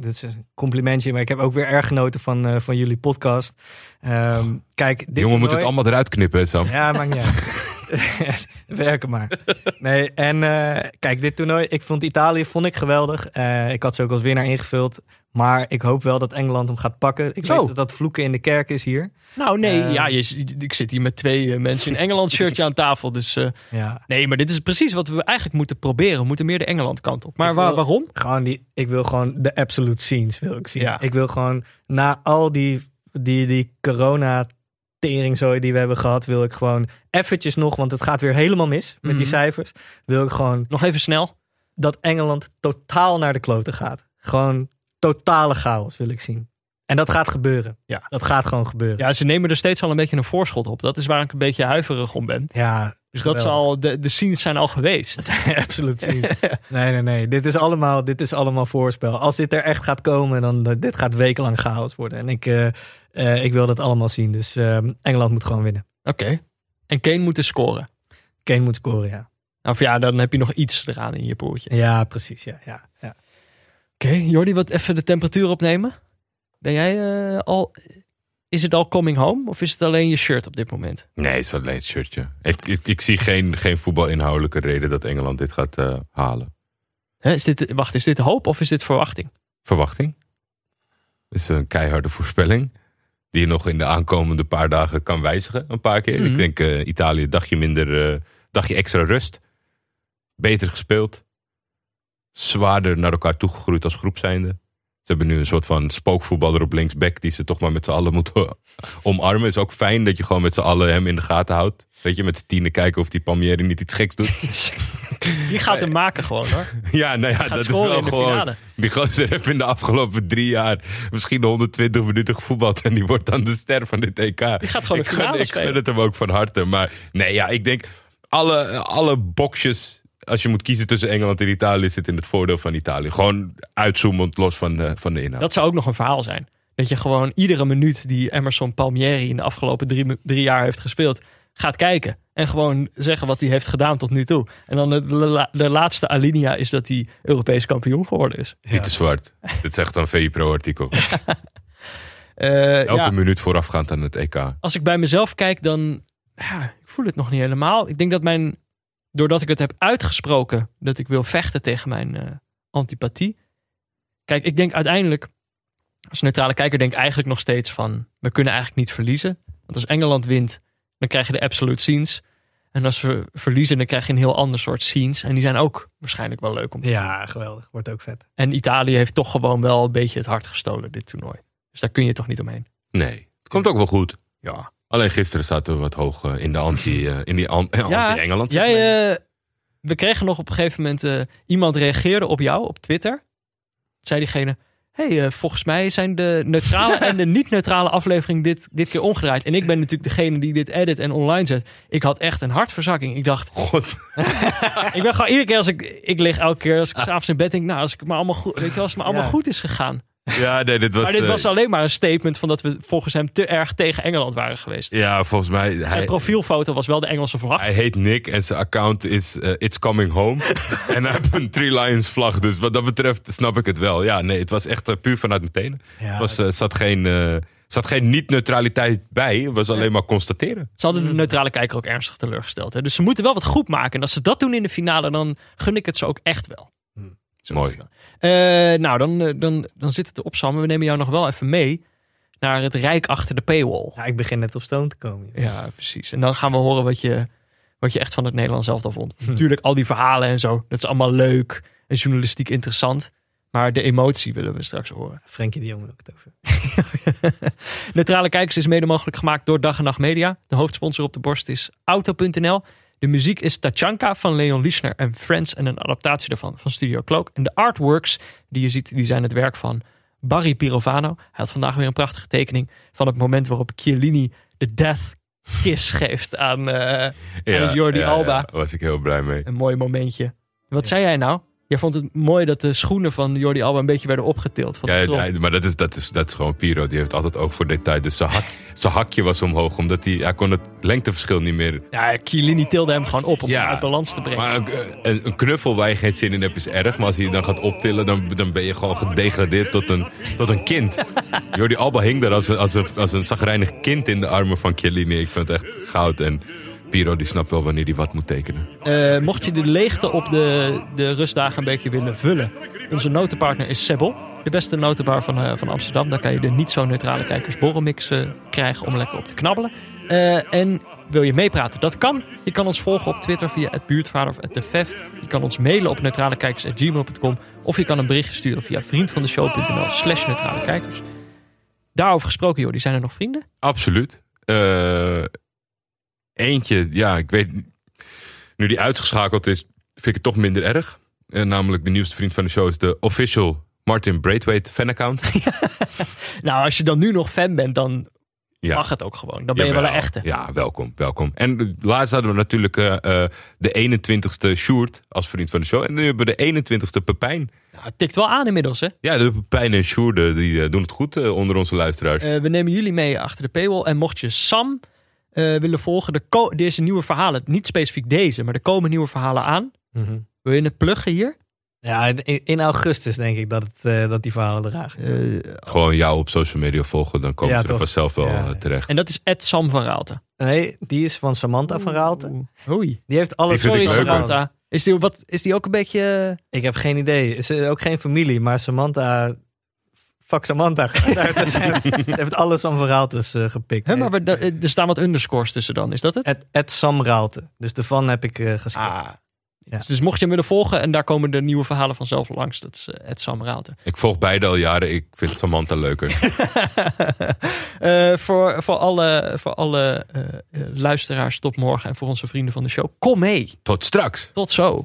dit is een complimentje, maar ik heb ook weer erg genoten van, van jullie podcast. Ehm, kijk, dit jongen moet het allemaal eruit knippen, Sam. Ja, maakt niet uit. *laughs* *laughs* Werken maar. Nee, en eh, kijk, dit toernooi, ik vond Italië vond ik geweldig. Eh, ik had ze ook als winnaar ingevuld. Maar ik hoop wel dat Engeland hem gaat pakken. Ik Zo. weet dat dat vloeken in de kerk is hier. Nou nee, Eh. ja, je, ik zit hier met twee mensen in Engeland shirtje aan tafel. Dus Ja, nee, maar dit is precies wat we eigenlijk moeten proberen. We moeten meer de Engeland kant op. Maar waar- waarom? gewoon die, ik wil gewoon de absolute scenes wil ik zien. Ja. Ik wil gewoon na al die, die, die corona teringzooi die we hebben gehad, wil ik gewoon eventjes nog, want het gaat weer helemaal mis met die Mhm. cijfers. Wil ik gewoon Nog even snel. dat Engeland totaal naar de kloten gaat. Gewoon totale chaos wil ik zien. En dat gaat gebeuren. Ja. Dat gaat gewoon gebeuren. Ja, ze nemen er steeds al een beetje een voorschot op. Dat is waar ik een beetje huiverig om ben. Ja, Dus dat is geweldig. al, de, de scenes zijn al geweest. *laughs* absoluut zien. *laughs* Nee, nee, nee. Dit is allemaal, dit is allemaal voorspel. Als dit er echt gaat komen, dan uh, dit gaat wekenlang chaos worden. En ik, uh, uh, ik wil dat allemaal zien. Dus uh, Engeland moet gewoon winnen. Oké. En Kane moet dus scoren. Kane moet scoren, ja. Of ja, dan heb je nog iets eraan in je poeltje. Ja, precies. Ja, ja, ja. Oké, okay, Jordi, wat even de temperatuur opnemen. Ben jij al. Is het al coming home of is het alleen je shirt op dit moment? Nee, het is alleen het shirtje. Ik, ik, ik zie geen, geen voetbalinhoudelijke reden dat Engeland dit gaat uh, halen. Hè, is dit, wacht, is dit hoop of is dit verwachting? Verwachting. Het is een keiharde voorspelling. Die je nog in de aankomende paar dagen kan wijzigen. Een paar keer. Mm -hmm. Ik denk uh, Italië, dagje minder, uh, dagje extra rust. Beter gespeeld. Zwaarder naar elkaar toegegroeid als groep zijnde. Ze hebben nu een soort van spookvoetballer op linksback die ze toch maar met z'n allen moeten *laughs* omarmen. Is ook fijn dat je gewoon met z'n allen hem in de gaten houdt. Weet je, met z'n tienen kijken of die Palmieri niet iets geks doet. *laughs* Die gaat hem maken gewoon hoor. *laughs* Ja, nou ja, dat is wel gewoon. Finale. Die gozer heeft in de afgelopen drie jaar misschien 120 minuten gevoetbald. En die wordt dan de ster van dit EK. Die gaat gewoon ik de finale gun, Ik gun het hem ook van harte. Maar nee, ja, ik denk alle, alle boxjes als je moet kiezen tussen Engeland en Italië, zit in het voordeel van Italië. Gewoon uitzoomend los van de, van de inhoud. Dat zou ook nog een verhaal zijn. Dat je gewoon iedere minuut die Emerson Palmieri in de afgelopen drie, drie jaar heeft gespeeld, gaat kijken. En gewoon zeggen wat hij heeft gedaan tot nu toe. En dan de, de, de laatste alinea is dat hij Europees kampioen geworden is. Ja. Pieter Zwart. Dit zegt een VI-pro-artikel. uh, *laughs* Elke ja. minuut voorafgaand aan het EK. Als ik bij mezelf kijk, dan ja, ik voel het nog niet helemaal. Ik denk dat mijn doordat ik het heb uitgesproken dat ik wil vechten tegen mijn uh, antipathie. Kijk, ik denk uiteindelijk, als neutrale kijker, denk ik eigenlijk nog steeds van: we kunnen eigenlijk niet verliezen. Want als Engeland wint, dan krijg je de absolute scenes. En als we verliezen, dan krijg je een heel ander soort scenes. En die zijn ook waarschijnlijk wel leuk om te Ja, doen. geweldig. Wordt ook vet. En Italië heeft toch gewoon wel een beetje het hart gestolen, dit toernooi. Dus daar kun je toch niet omheen. Nee, het komt ook wel goed. Ja. Alleen gisteren zaten we wat hoog uh, in de anti, uh, in die an ja, anti-Engeland. Jij, we kregen nog op een gegeven moment iemand reageerde op jou op Twitter. Zei diegene: hey, volgens mij zijn de neutrale en de *laughs* niet-neutrale aflevering dit, dit keer omgedraaid. En ik ben natuurlijk degene die dit edit en online zet. Ik had echt een hartverzakking. Ik dacht: God. *laughs* ik ben gewoon iedere keer als ik, ik lig elke keer als ik *laughs* s'avonds in bed denk, nou, als ik maar allemaal goed, weet je, als het maar allemaal ja. goed is gegaan. Ja, nee, dit was. Maar dit was alleen maar een statement van dat we volgens hem te erg tegen Engeland waren geweest. Ja, volgens mij. Zijn hij, profielfoto was wel de Engelse vlag. Hij heet Nick en zijn account is uh, It's Coming Home. *laughs* en hij heeft een Three Lions vlag. Dus wat dat betreft snap ik het wel. Ja, nee, het was echt uh, puur vanuit. Ja, er was, uh, zat geen. zat geen niet-neutraliteit bij. Het was alleen maar constateren. Ze hadden de neutrale kijker ook ernstig teleurgesteld. Hè? Dus ze moeten wel wat goed maken. En als ze dat doen in de finale, dan gun ik het ze ook echt wel. Mooi. Uh, nou, dan, dan, dan zit het erop, Sam. We nemen jou nog wel even mee naar het rijk achter de paywall. Ja, ik begin net op stoom te komen. Ja, ja precies. En dan gaan we horen wat je, wat je echt van het Nederlands zelf vond. Hm. Natuurlijk, al die verhalen en zo. Dat is allemaal leuk en journalistiek interessant. Maar de emotie willen we straks horen. Frenkie de Jong wil ik het over. *laughs* Neutrale Kijkers is mede mogelijk gemaakt door Dag en Nacht Media. De hoofdsponsor op de borst is Auto.nl. De muziek is Tachanka van Leon Lischner en Friends en een adaptatie daarvan van Studio Cloak. En de artworks die je ziet, die zijn het werk van Barry Pirovano. Hij had vandaag weer een prachtige tekening van het moment waarop Chiellini de death kiss geeft aan, uh, ja, aan Jordi ja, Alba. Daar was ik heel blij mee. Een mooi momentje. Wat zei jij nou? Jij vond het mooi dat de schoenen van Jordi Alba een beetje werden opgetild. Van de Ja, grond. nee, maar dat is, dat, is, dat is gewoon Piro. Die heeft altijd oog voor detail. Dus zijn, hak, *laughs* zijn hakje was omhoog. Omdat hij, hij kon het lengteverschil niet meer... Ja, Chiellini tilde hem gewoon op om Ja, hem uit balans te brengen. Maar een, een, een knuffel waar je geen zin in hebt is erg. Maar als hij dan gaat optillen, dan, dan ben je gewoon gedegradeerd tot een, tot een kind. *laughs* Jordi Alba hing daar als een, als, een, als een zagrijnig kind in de armen van Chiellini. Ik vind het echt goud. En Piro die snapt wel wanneer hij wat moet tekenen. Eh, mocht je de leegte op de, de rustdagen een beetje willen vullen. Onze notenpartner is Sebbel. De beste notenbar van, eh, van Amsterdam. Daar kan je de niet zo neutrale kijkers borrelmix eh, krijgen om lekker op te knabbelen. En wil je meepraten? Dat kan. Je kan ons volgen op Twitter via het buurtvader of het defef. Je kan ons mailen op neutralekijkers.gmail.com. Of je kan een berichtje sturen via vriendvandeshow.nl slash neutrale kijkers. Daarover gesproken, joh, die zijn er nog vrienden? Absoluut. Eh, eentje, ja, ik weet. Nu die uitgeschakeld is, vind ik het toch minder erg. Eh, namelijk de nieuwste vriend van de show is de official Martin Braithwaite fanaccount. *laughs* Nou, als je dan nu nog fan bent, dan Ja. mag het ook gewoon. Dan ben je wel een echte. Ja, welkom, welkom. En eh, laatst hadden we natuurlijk eh, de 21ste Sjoerd als vriend van de show. En nu hebben we de 21ste Pepijn. Nou, het tikt wel aan inmiddels, hè? Ja, de Pepijn en Sjoerd die doen het goed onder onze luisteraars. We nemen jullie mee achter de paywall. En mocht je Sam eh, willen volgen, de ko- deze nieuwe verhalen, niet specifiek deze, maar er komen nieuwe verhalen aan. Mhm. Wil je het pluggen hier? Ja, in, in augustus denk ik dat, het, eh, dat die verhalen dragen. Eh, Gewoon jou op social media volgen, dan komen Ja, ze er vanzelf wel Ja. terecht. en dat is Ed Sam van Raalte. Nee, die is van Samantha van Raalte. Oei. Die heeft alle Die vind Sorry ik leuker. Samantha. Is die, wat, is die ook een beetje... Ik heb geen idee. Ze is ook geen familie, maar Samantha. Fuck Samantha. ze, *laughs* ze heeft alle Sam van Raaltes eh, gepikt. Maar we- da- er staan wat underscores tussen dan. Is dat het? Het, het Sam Raalte. Dus de van heb ik eh geskipt. Ah. Ja. Dus, dus mocht je hem willen volgen en daar komen de nieuwe verhalen vanzelf langs. Dat is eh, Ed Sam Raalte. Ik volg beide al jaren. Ik vind Samantha leuker. *laughs* Eh, voor, voor alle, voor alle eh, eh, luisteraars tot morgen en voor onze vrienden van de show. Kom mee. Tot straks. Tot zo.